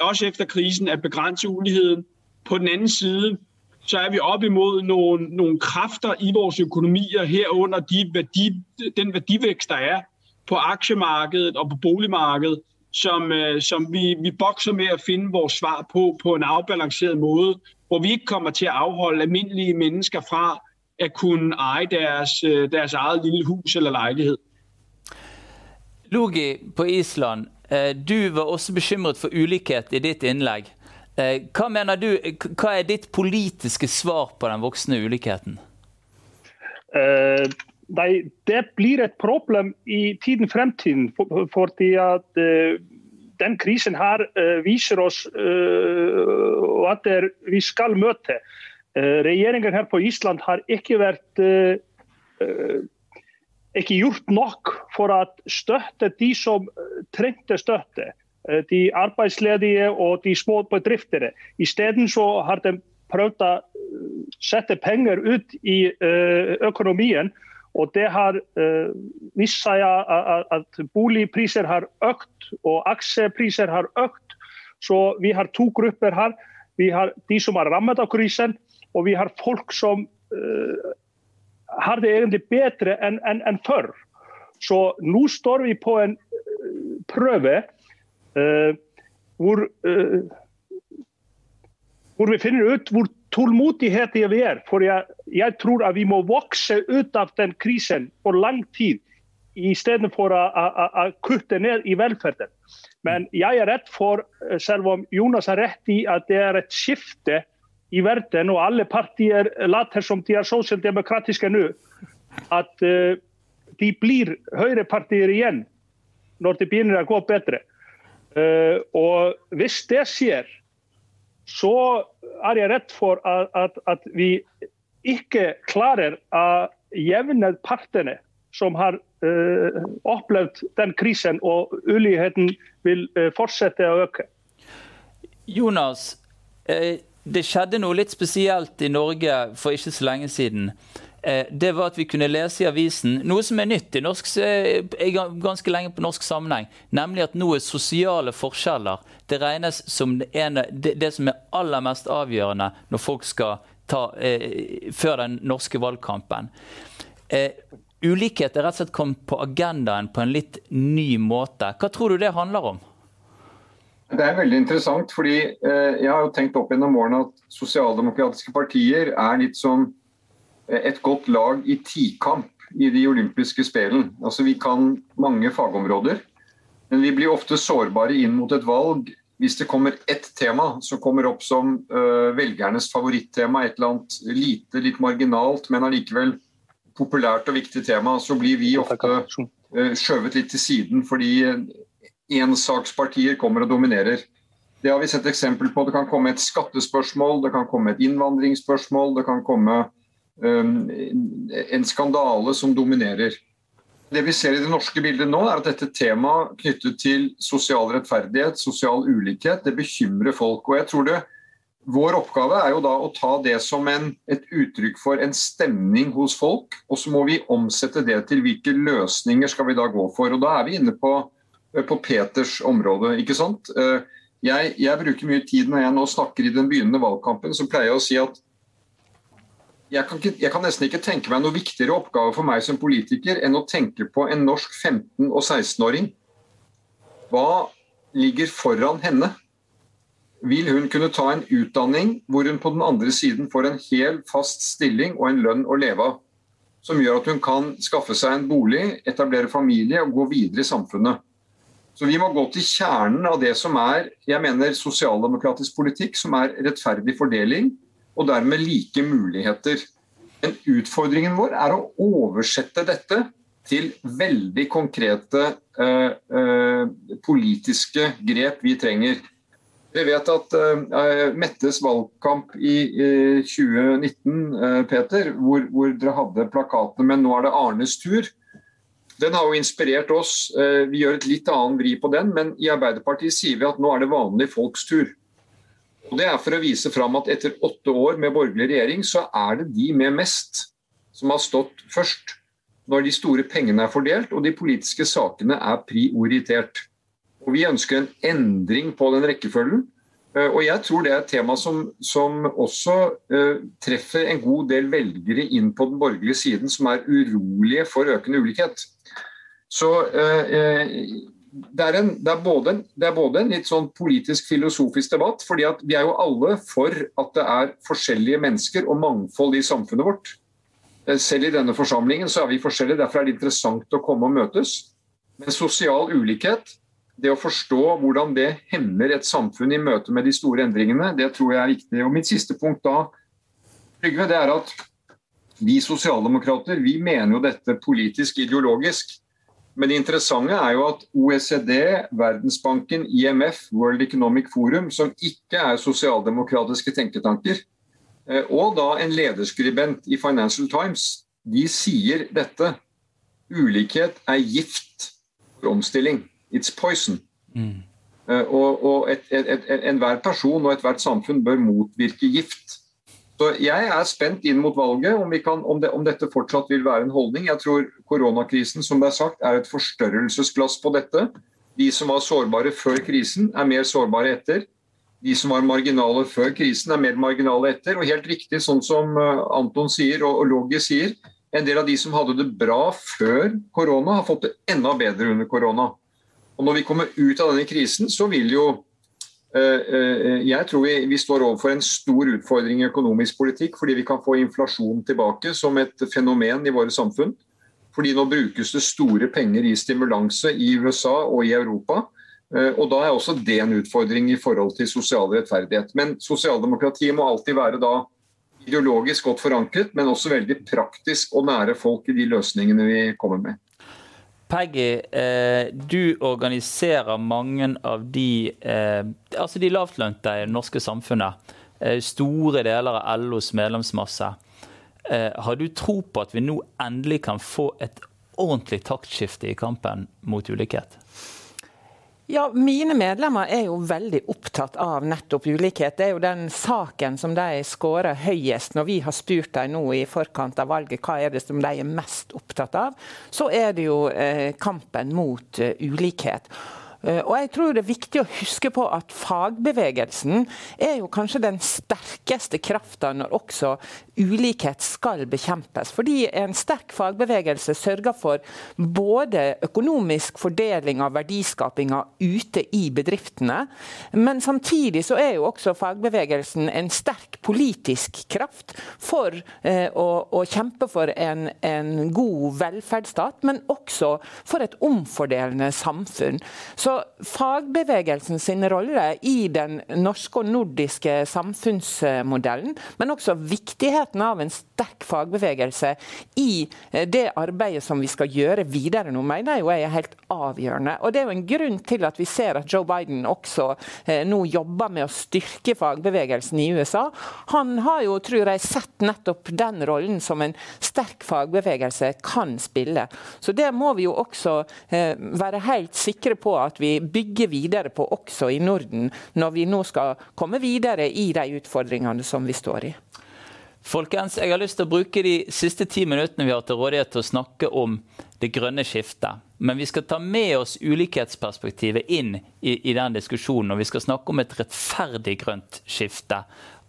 også efter krisen, at begrænse uligheden. På den anden side, så er vi op imod nogle, nogle kræfter i vores økonomier herunder de værdi, den værdivækst, der er på aktiemarkedet og på boligmarkedet, som, øh, som vi, vi bokser med at finde vores svar på på en afbalanceret måde, hvor vi ikke kommer til at afholde almindelige mennesker fra at kunne eje deres, øh, deres eget lille hus eller lejlighed. Logi på Island, du var også bekymret for ulikhet i ditt innlegg. Hva mener du, hva er ditt politiske svar på den voksende ulikheten? Uh, Nei, det blir et problem i tiden fremtiden, for, fordi at uh, den krisen her uh, viser oss uh, at er, vi skal møte. Regjeringen her på Island har ikke vært ikke gjort nok for å støtte de som trengte støtte. De arbeidsledige og de små bedriftere. Isteden så har de prøvd å sette penger ut i økonomien og det har vist seg at, at boligpriser har økt og aksjepriser har økt. Så vi har to grupper her. Vi har de som er rammet av krisen, og vi har folk som har det egentlig bedre enn en, en før. Så nå står vi på en uh, prøve hvor, hvor vi finner ut hvor tålmodighet vi er. For jeg, jeg, tror at vi må vokse ut av den krisen for lang tid, i stedet for å kutte ned i velferden. Men jeg er redd for, selv om Jonas har rett i at det er et skifte i världen och alla partier låter som de är socialdemokratiska nu. Att eh, de blir högerpartier igen när det börjar gå bättre. Eh, och visst det sker så är jag rädd för att, att, att vi inte klarar att jävna parterna som har eh, uh, upplevt den krisen och uligheten vill uh, fortsätta att öka. Jonas, eh, det skjedde noe litt spesielt i Norge for ikke så lenge siden. Det var at vi kunne lese i avisen noe som er nytt i norsk, ganske lenge på norsk sammenheng. Nemlig at nå er sosiale forskjeller det regnes som det, ene, det, det, som er aller mest avgjørende når folk skal ta eh, før den norske valgkampen. Eh, ulikhet er rett og slett kommet på agendaen på en litt ny måte. Hva tror du det handler om? Det er veldig interessant, fordi eh, jeg har jo tenkt opp gjennom årene at sosialdemokratiske partier er litt som eh, et godt lag i tikamp i de olympiske spelen. Altså Vi kan mange fagområder, men vi blir ofte sårbare inn mot et valg hvis det kommer ett tema som kommer opp som uh, velgernes favorittema, et eller annet lite, litt marginalt, men allikevel populært og viktig tema, så blir vi ofte skjøvet litt til siden fordi ensakspartier kommer og dominerer. Det har vi sett eksempel på. Det kan komme et skattespørsmål, det kan komme et innvandringsspørsmål, det kan komme um, en skandale som dominerer. Det vi ser i det norske bildet nå, er at dette temaet knyttet til sosial rettferdighet, sosial ulikhet, det bekymrer folk. Og jeg tror det, Vår oppgave er jo da å ta det som en, et uttrykk for en stemning hos folk, og så må vi omsette det til hvilke løsninger skal vi da gå for. Og Da er vi inne på på Peters område. ikke sant? Eh, jeg, jeg, bruker mye tid når jeg nå snakker i den begynnende valgkampen, så pleier jeg å si at jeg kan, ikke, jeg kan, nesten ikke tenke meg noe viktigere oppgave for meg som politiker enn å tenke på en norsk 15- og 16-åring. Hva ligger foran henne? Vil hun kunne ta en utdanning hvor hun på den andre siden får en hel, fast stilling og en lønn å leve av? Som gjør at hun kan skaffe seg en bolig, etablere familie og gå videre i samfunnet. Så Vi må gå til kjernen av det som er jeg mener, sosialdemokratisk politikk, som er rettferdig fordeling og dermed like muligheter. Men utfordringen vår er å oversette dette til veldig konkrete uh, uh, politiske grep vi trenger. Vi vet at uh, Mettes valgkamp i 2019, Peter, hvor, hvor dere hadde plakatene 'Men 'Nå er det Arnes tur', den har jo inspirert oss. Eh, vi gjør et litt annen vri på den, men i Arbeiderpartiet sier vi at nå er det vanlige folks tur. Og Det er for å vise fram at etter åtte år med borgerlig regjering, så er det de med mest som har stått først. Når de store pengene er fordelt og de politiske sakene er prioritert. Og Vi ønsker en endring på den rekkefølgen. Eh, og jeg tror det er et tema som, som også uh, treffer en god del velgere inn på den borgerlige siden, som er urolige for økende ulikhet. Så eh, eh, det er, en, det, er både, det er, både, en litt sånn politisk filosofisk debatt, fordi vi er jo alle for at det er forskjellige mennesker og mangfold i samfunnet vårt. Eh, selv i denne forsamlingen så er vi forskjellige, derfor er det interessant å komme og møtes. Men sosial ulikhet, det å forstå hvordan det hemmer et samfunn i møte med de store endringene, det tror jeg er viktig. Og Mitt siste punkt da, Trygve, det er at vi sosialdemokrater vi mener jo dette politisk ideologisk. Men det interessante er jo at OECD, Verdensbanken, IMF, World Economic Forum, som ikke er sosialdemokratiske tenketanker, eh, og da en lederskribent i Financial Times, de sier dette. Ulikhet er gift for omstilling. It's poison. Mm. Eh, og, og enhver person og ethvert samfunn bør motvirke gift. Så Jeg er spent inn mot valget om, kan, om, det, om, dette fortsatt vil være en holdning. Jeg tror koronakrisen som det er sagt, er et forstørrelsesglass på dette. De som var sårbare før krisen, er mer sårbare etter. De som var marginale før krisen, er mer marginale etter. Og helt riktig, sånn som eh, Anton sier og, og sier, en del av de som hadde det bra før korona, har fått det enda bedre under korona. Og Når vi kommer ut av denne krisen, så vil jo jeg tror vi, vi, står overfor en stor utfordring i økonomisk politikk fordi vi kan få inflasjon tilbake som et fenomen i våre samfunn. Fordi nå brukes det store penger i stimulanse i USA og i Europa. Eh, og Da er også det en utfordring i forhold til sosial rettferdighet. Men sosialdemokratiet må alltid være da ideologisk godt forankret, men også veldig praktisk og nære folk i de løsningene vi kommer med. Peggy, eh, du organiserer mange av de, eh, altså de lavtlønte i det norske samfunnet. Eh, store deler av LOs medlemsmasse. Eh, har du tro på at vi nå endelig kan få et ordentlig taktskifte i kampen mot ulikhet? Ja, Mine medlemmer er jo veldig opptatt av nettopp ulikhet. Det er jo den saken som de skårer høyest når vi har spurt dem nå i forkant av valget hva er det som de er mest opptatt av. Så er det jo eh, kampen mot uh, ulikhet. Eh, og jeg tror det er viktig å huske på at fagbevegelsen er jo kanskje den sterkeste krafta når også ulikhet skal bekjempes. Fordi en sterk fagbevegelse sørger for både økonomisk fordeling av verdiskapinga ute i bedriftene, men samtidig så er jo også fagbevegelsen en sterk politisk kraft for eh, å, å, kjempe for en, en god velferdsstat, men også for et omfordelende samfunn. Så fagbevegelsen sin rolle i den norske og nordiske samfunnsmodellen, men også viktigheten av en sterk fagbevegelse i eh, det arbeidet som vi skal gjøre videre nå, mener jeg er helt avgjørende. Og Det er jo en grunn til at vi ser at Joe Biden også eh, nå jobber med å styrke fagbevegelsen i USA. Han har jo, tror jeg, sett nettopp den rollen som en sterk fagbevegelse kan spille. Så Det må vi jo også eh, være helt sikre på at vi bygger videre på også i Norden, når vi nå skal komme videre i de utfordringene som vi står i. Folkens, jeg har lyst til å bruke de siste ti minuttene vi har til rådighet til å snakke om det grønne skiftet. Men vi skal ta med oss ulikhetsperspektivet inn i, i den diskusjonen. Og vi skal snakke om et rettferdig grønt skifte.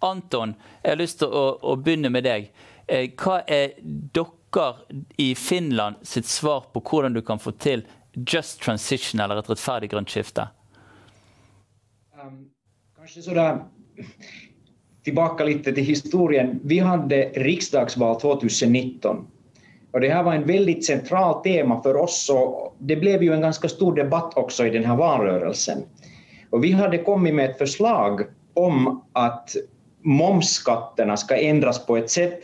Anton, jeg har lyst til å, å begynne med deg. Eh, hva er dere i Finland sitt svar på hvordan du kan få til just transition eller et rettferdig grønt skifte? Um, kanske sådär, tilbake litt til historien. Vi hadde riksdagsvalg 2019 Og det här var en väldigt centralt tema för oss och det blev ju en ganska stor debatt också i den här valrörelsen. Vi hade kommit med ett förslag om att momsskatterna ska ändras på ett sätt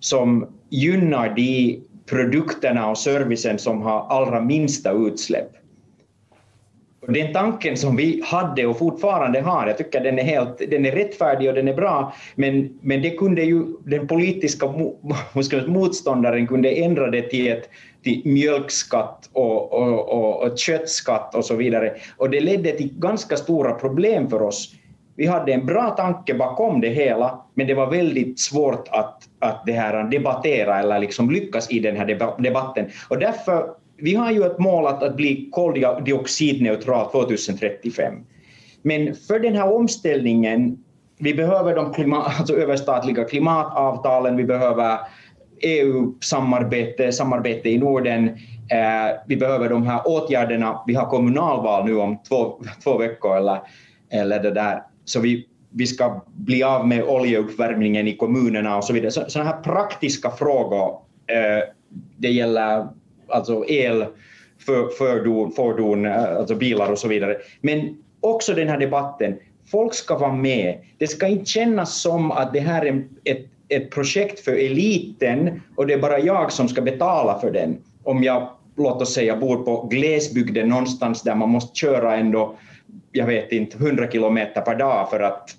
som gynnar de produkterna och servicen som har allra minsta utsläpp. Den tanken som vi hade och fortfarande har, jag tycker den är, helt, den är rättfärdig och den är bra, men, men det kunde ju den politiska *laughs* motståndaren kunde ändra det till, ett, till mjölkskatt och, och, och, och köttskatt och så vidare. Och det ledde till ganska stora problem för oss vi hade en bra tanke bakom det hela, men det var väldigt svårt att, att det här debattera eller liksom lyckas i den här debatten. Och därför, vi har ju ett mål att, att bli koldioxidneutral 2035. Men för den här omställningen, vi behöver de klimat, *laughs* alltså överstatliga klimatavtalen, vi behöver EU-samarbete, samarbete i Norden, eh, vi behöver de här åtgärderna, vi har kommunalval nu om två, *laughs* två veckor eller, eller det där så vi, vi ska bli av med oljeuppvärmningen i kommunerna och så vidare. Så, sådana här praktiska frågor, eh, det gäller alltså el, för, fördon, fordon, eh, alltså bilar och så vidare. Men också den här debatten, folk ska vara med. Det ska inte kännas som att det här är ett, ett projekt för eliten och det är bara jag som ska betala för den. Om jag, låt oss säga, bor på glesbygden någonstans där man måste köra ändå jag vet inte, 100 kilometer per dag för att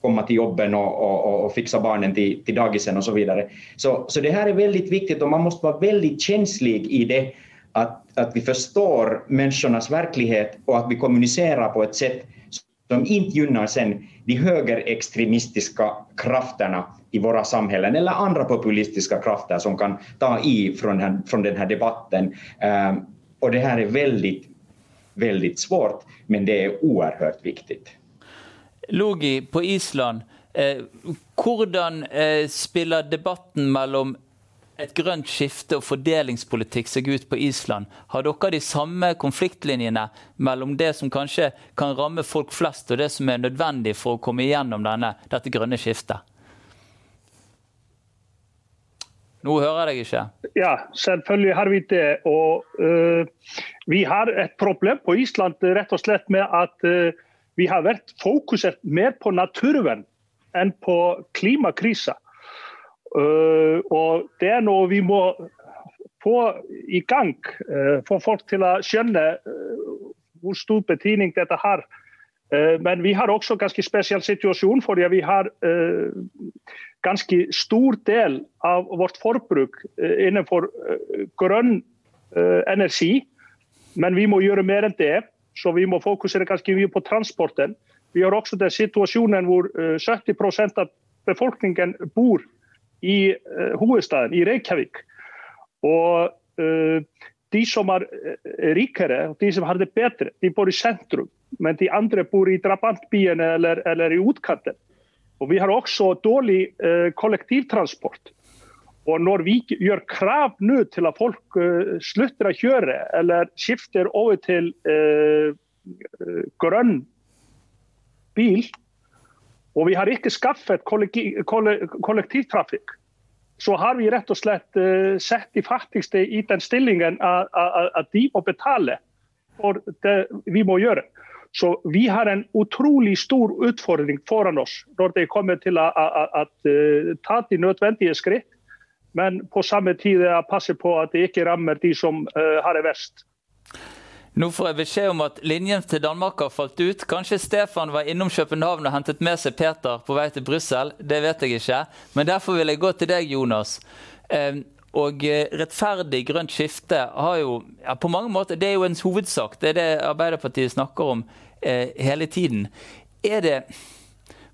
komma till jobben och, och, och fixa barnen till, till dagisen och så vidare. Så, så det här är väldigt viktigt och man måste vara väldigt känslig i det, att, att vi förstår människornas verklighet och att vi kommunicerar på ett sätt som inte gynnar sen de högerextremistiska krafterna i våra samhällen eller andra populistiska krafter som kan ta i från, här, från den här debatten. Um, och det här är väldigt, väldigt svårt, men det är oerhört viktigt. Logi, på Island, eh, hvordan eh, spiller debatten mellom et grønt skifte og fordelingspolitikk seg ut på Island? Har dere de samme konfliktlinjene mellom det som kanskje kan ramme folk flest, og det som er nødvendig for å komme igjennom denne, dette grønne skiftet? Nå hører jeg deg ikke. Ja, selvfølgelig har vi det. Og uh, vi har et problem på Island rett og slett med at uh, vi har vært fokusert mer på naturvern enn på klimakrisa. Uh, og det er noe vi må få i gang. Få folk til å skjønne hvor stor betydning dette har. Men vi har også en ganske spesiell situasjon, fordi vi har ganske stor del av vårt forbruk eh, innenfor eh, grønn eh, energi. Men vi må gjøre mer enn det, så vi må fokusere ganske mye på transporten. Vi har også den situasjonen hvor 70 av befolkningen bor i hovedstaden, i Reykjavik. Og de som er rikere, de som har det bedre, de bor i sentrum. Men de andre bor i drabantbyene eller, eller i utkanten. Og Vi har også dårlig uh, kollektivtransport. Og Når vi gjør krav nå til at folk uh, slutter å kjøre eller skifter over til uh, grønn bil, og vi har ikke skaffet kollektiv, kollektivtrafikk, så har vi rett og slett sett de fattigste i den stillingen at de må betale for det vi må gjøre. Så vi har en utrolig stor utfordring foran oss når det kommer til å, å, å, å ta de nødvendige skritt. Men på samme tid passe på at det ikke rammer de som uh, har det verst. Nå får jeg beskjed om at linjen til Danmark har falt ut. Kanskje Stefan var innom København og hentet med seg Peter på vei til Brussel. Det vet jeg ikke. Men derfor vil jeg gå til deg, Jonas. Eh, og rettferdig grønt skifte har jo ja, på mange måter, Det er jo ens hovedsak. Det er det Arbeiderpartiet snakker om eh, hele tiden. Er det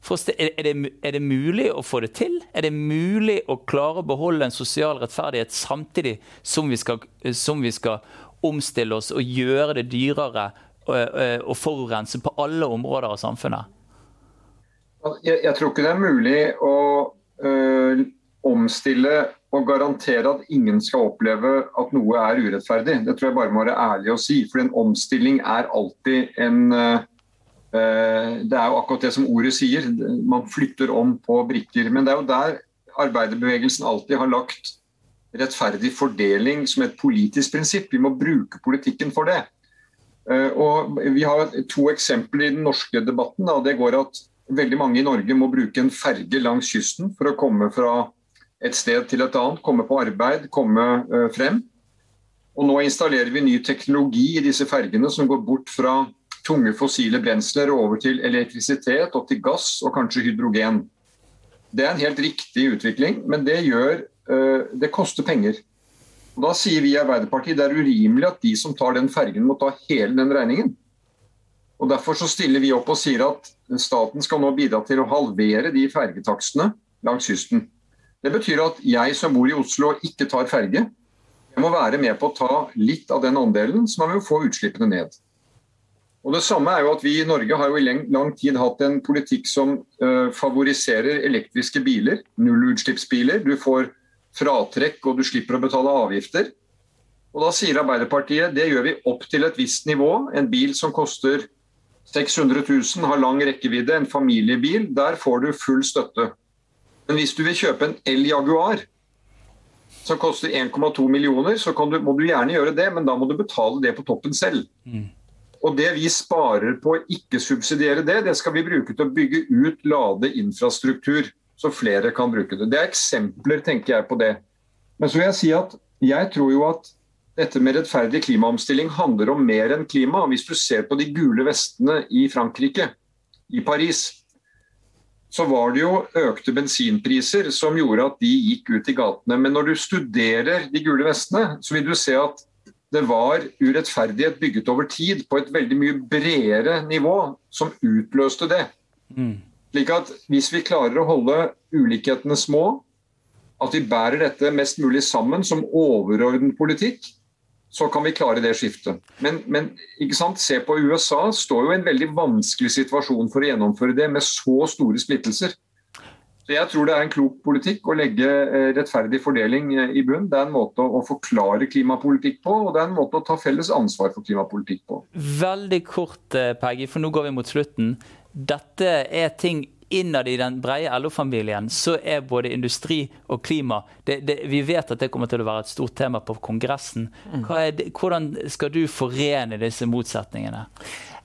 er det, er det, mulig å få det til? Er det mulig å klare å beholde en sosial rettferdighet samtidig som vi skal, som vi skal omstille oss og gjøre det dyrere å forurense på alle områder av samfunnet? Jeg, jeg tror ikke det er mulig å øh, omstille og garantere at ingen skal oppleve at noe er urettferdig. Det tror jeg bare må være ærlig å si. For en omstilling er alltid en Eh, det er jo akkurat det som ordet sier, man flytter om på brikker. Men det er jo der arbeiderbevegelsen alltid har lagt rettferdig fordeling som et politisk prinsipp. Vi må bruke politikken for det. Uh, og Vi har to eksempler i den norske debatten. Da. Det går at veldig mange i Norge må bruke en ferge langs kysten for å komme fra et sted til et annet, komme på arbeid, komme eh, frem. Og Nå installerer vi ny teknologi i disse fergene som går bort fra tunge fossile brensler over til elektrisitet og til gass og kanskje hydrogen. Det er en helt riktig utvikling, men det, gjør, eh, det koster penger. Og da sier vi i Arbeiderpartiet det er urimelig at de som tar den fergen må ta hele den regningen. Og Derfor så stiller vi opp og sier at staten skal nå bidra til å halvere de fergetakstene langs kysten. Det betyr at jeg som bor i Oslo ikke tar ferge, jeg må være med på å ta litt av den andelen, så man vil få utslippene ned. Og det samme er jo at Vi i Norge har jo i lang tid hatt en politikk som uh, favoriserer elektriske biler, nullutslippsbiler. Du får fratrekk og du slipper å betale avgifter. Og Da sier Arbeiderpartiet det gjør vi opp til et visst nivå. En bil som koster 600 000, har lang rekkevidde, en familiebil, der får du full støtte. Men hvis du vil kjøpe en El Jaguar som koster 1,2 millioner, så du, må du gjerne gjøre det, men da må du betale det på toppen selv. Mm. Og Det vi sparer på å ikke subsidiere det, det skal vi bruke til å bygge ut ladeinfrastruktur, så flere kan bruke det. Det er eksempler, tenker jeg, på det. Men så vil jeg si at jeg tror jo at dette med rettferdig klimaomstilling handler om mer enn klima. Hvis du ser på de gule vestene i Frankrike, i Paris, så var det jo økte bensinpriser som gjorde at de gikk ut i gatene. Men når du studerer de gule vestene, så vil du se at det var urettferdighet bygget over tid på et veldig mye bredere nivå som utløste det. Mm. Slik at Hvis vi klarer å holde ulikhetene små, at vi bærer dette mest mulig sammen som overordnet politikk, så kan vi klare det skiftet. Men, men se på USA, står jo i en veldig vanskelig situasjon for å gjennomføre det med så store splittelser. Så Jeg tror det er en klok politikk å legge eh, rettferdig fordeling eh, i bunn. Det er en måte å forklare klimapolitikk på, og det er en måte å ta felles ansvar for klimapolitikk på. Veldig kort, eh, Peggy, for nå går vi mot slutten. Dette er ting innad i den brede LO-familien så er både industri og klima det, det, Vi vet at det kommer til å være et stort tema på Kongressen. Mm. Det, hvordan skal du forene disse motsetningene?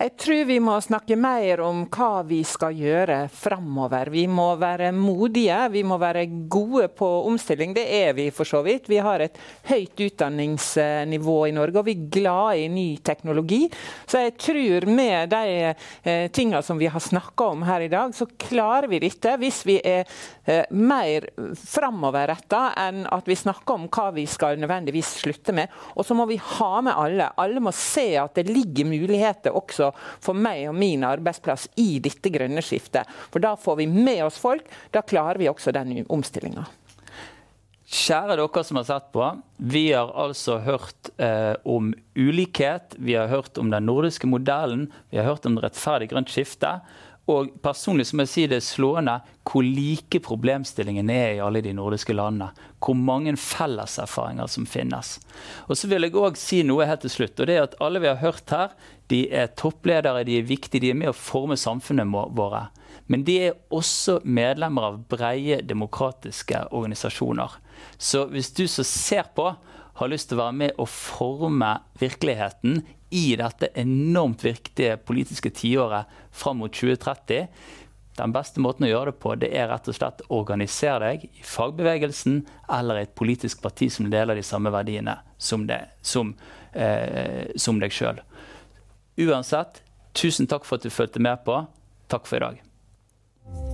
Jeg tror vi må snakke mer om hva vi skal gjøre framover. Vi må være modige, vi må være gode på omstilling. Det er vi for så vidt. Vi har et høyt utdanningsnivå i Norge, og vi er glade i ny teknologi. Så jeg tror med de eh, tingene som vi har snakka om her i dag, så klarer vi dette hvis vi er eh, mer framoverretta enn at vi snakker om hva vi skal nødvendigvis slutte med. Og så må vi ha med alle. Alle må se at det ligger muligheter også for meg og min arbeidsplass i dette grønne skiftet. For da får vi med oss folk, da klarer vi også den omstillinga. Kjære dere som har sett på. Vi har altså hørt eh, om ulikhet, vi har hørt om den nordiske modellen, vi har hørt om rettferdig grønt skifte. Og personlig så må jeg si det er slående hvor like problemstillingene er i alle de nordiske landene. Hvor mange felleserfaringer som finnes. Og så vil jeg òg si noe helt til slutt. og det er at Alle vi har hørt her, de er toppledere, de er viktige, de er med å forme samfunnet våre. Men de er også medlemmer av breie demokratiske organisasjoner. Så hvis du som ser på har lyst til å være med og forme virkeligheten i dette enormt viktige politiske tiåret fram mot 2030, den beste måten å gjøre det på, det er rett og slett å organisere deg i fagbevegelsen eller i et politisk parti som deler de samme verdiene som, det, som, eh, som deg sjøl. Uansett, tusen takk for at du fulgte med på. Takk for i dag.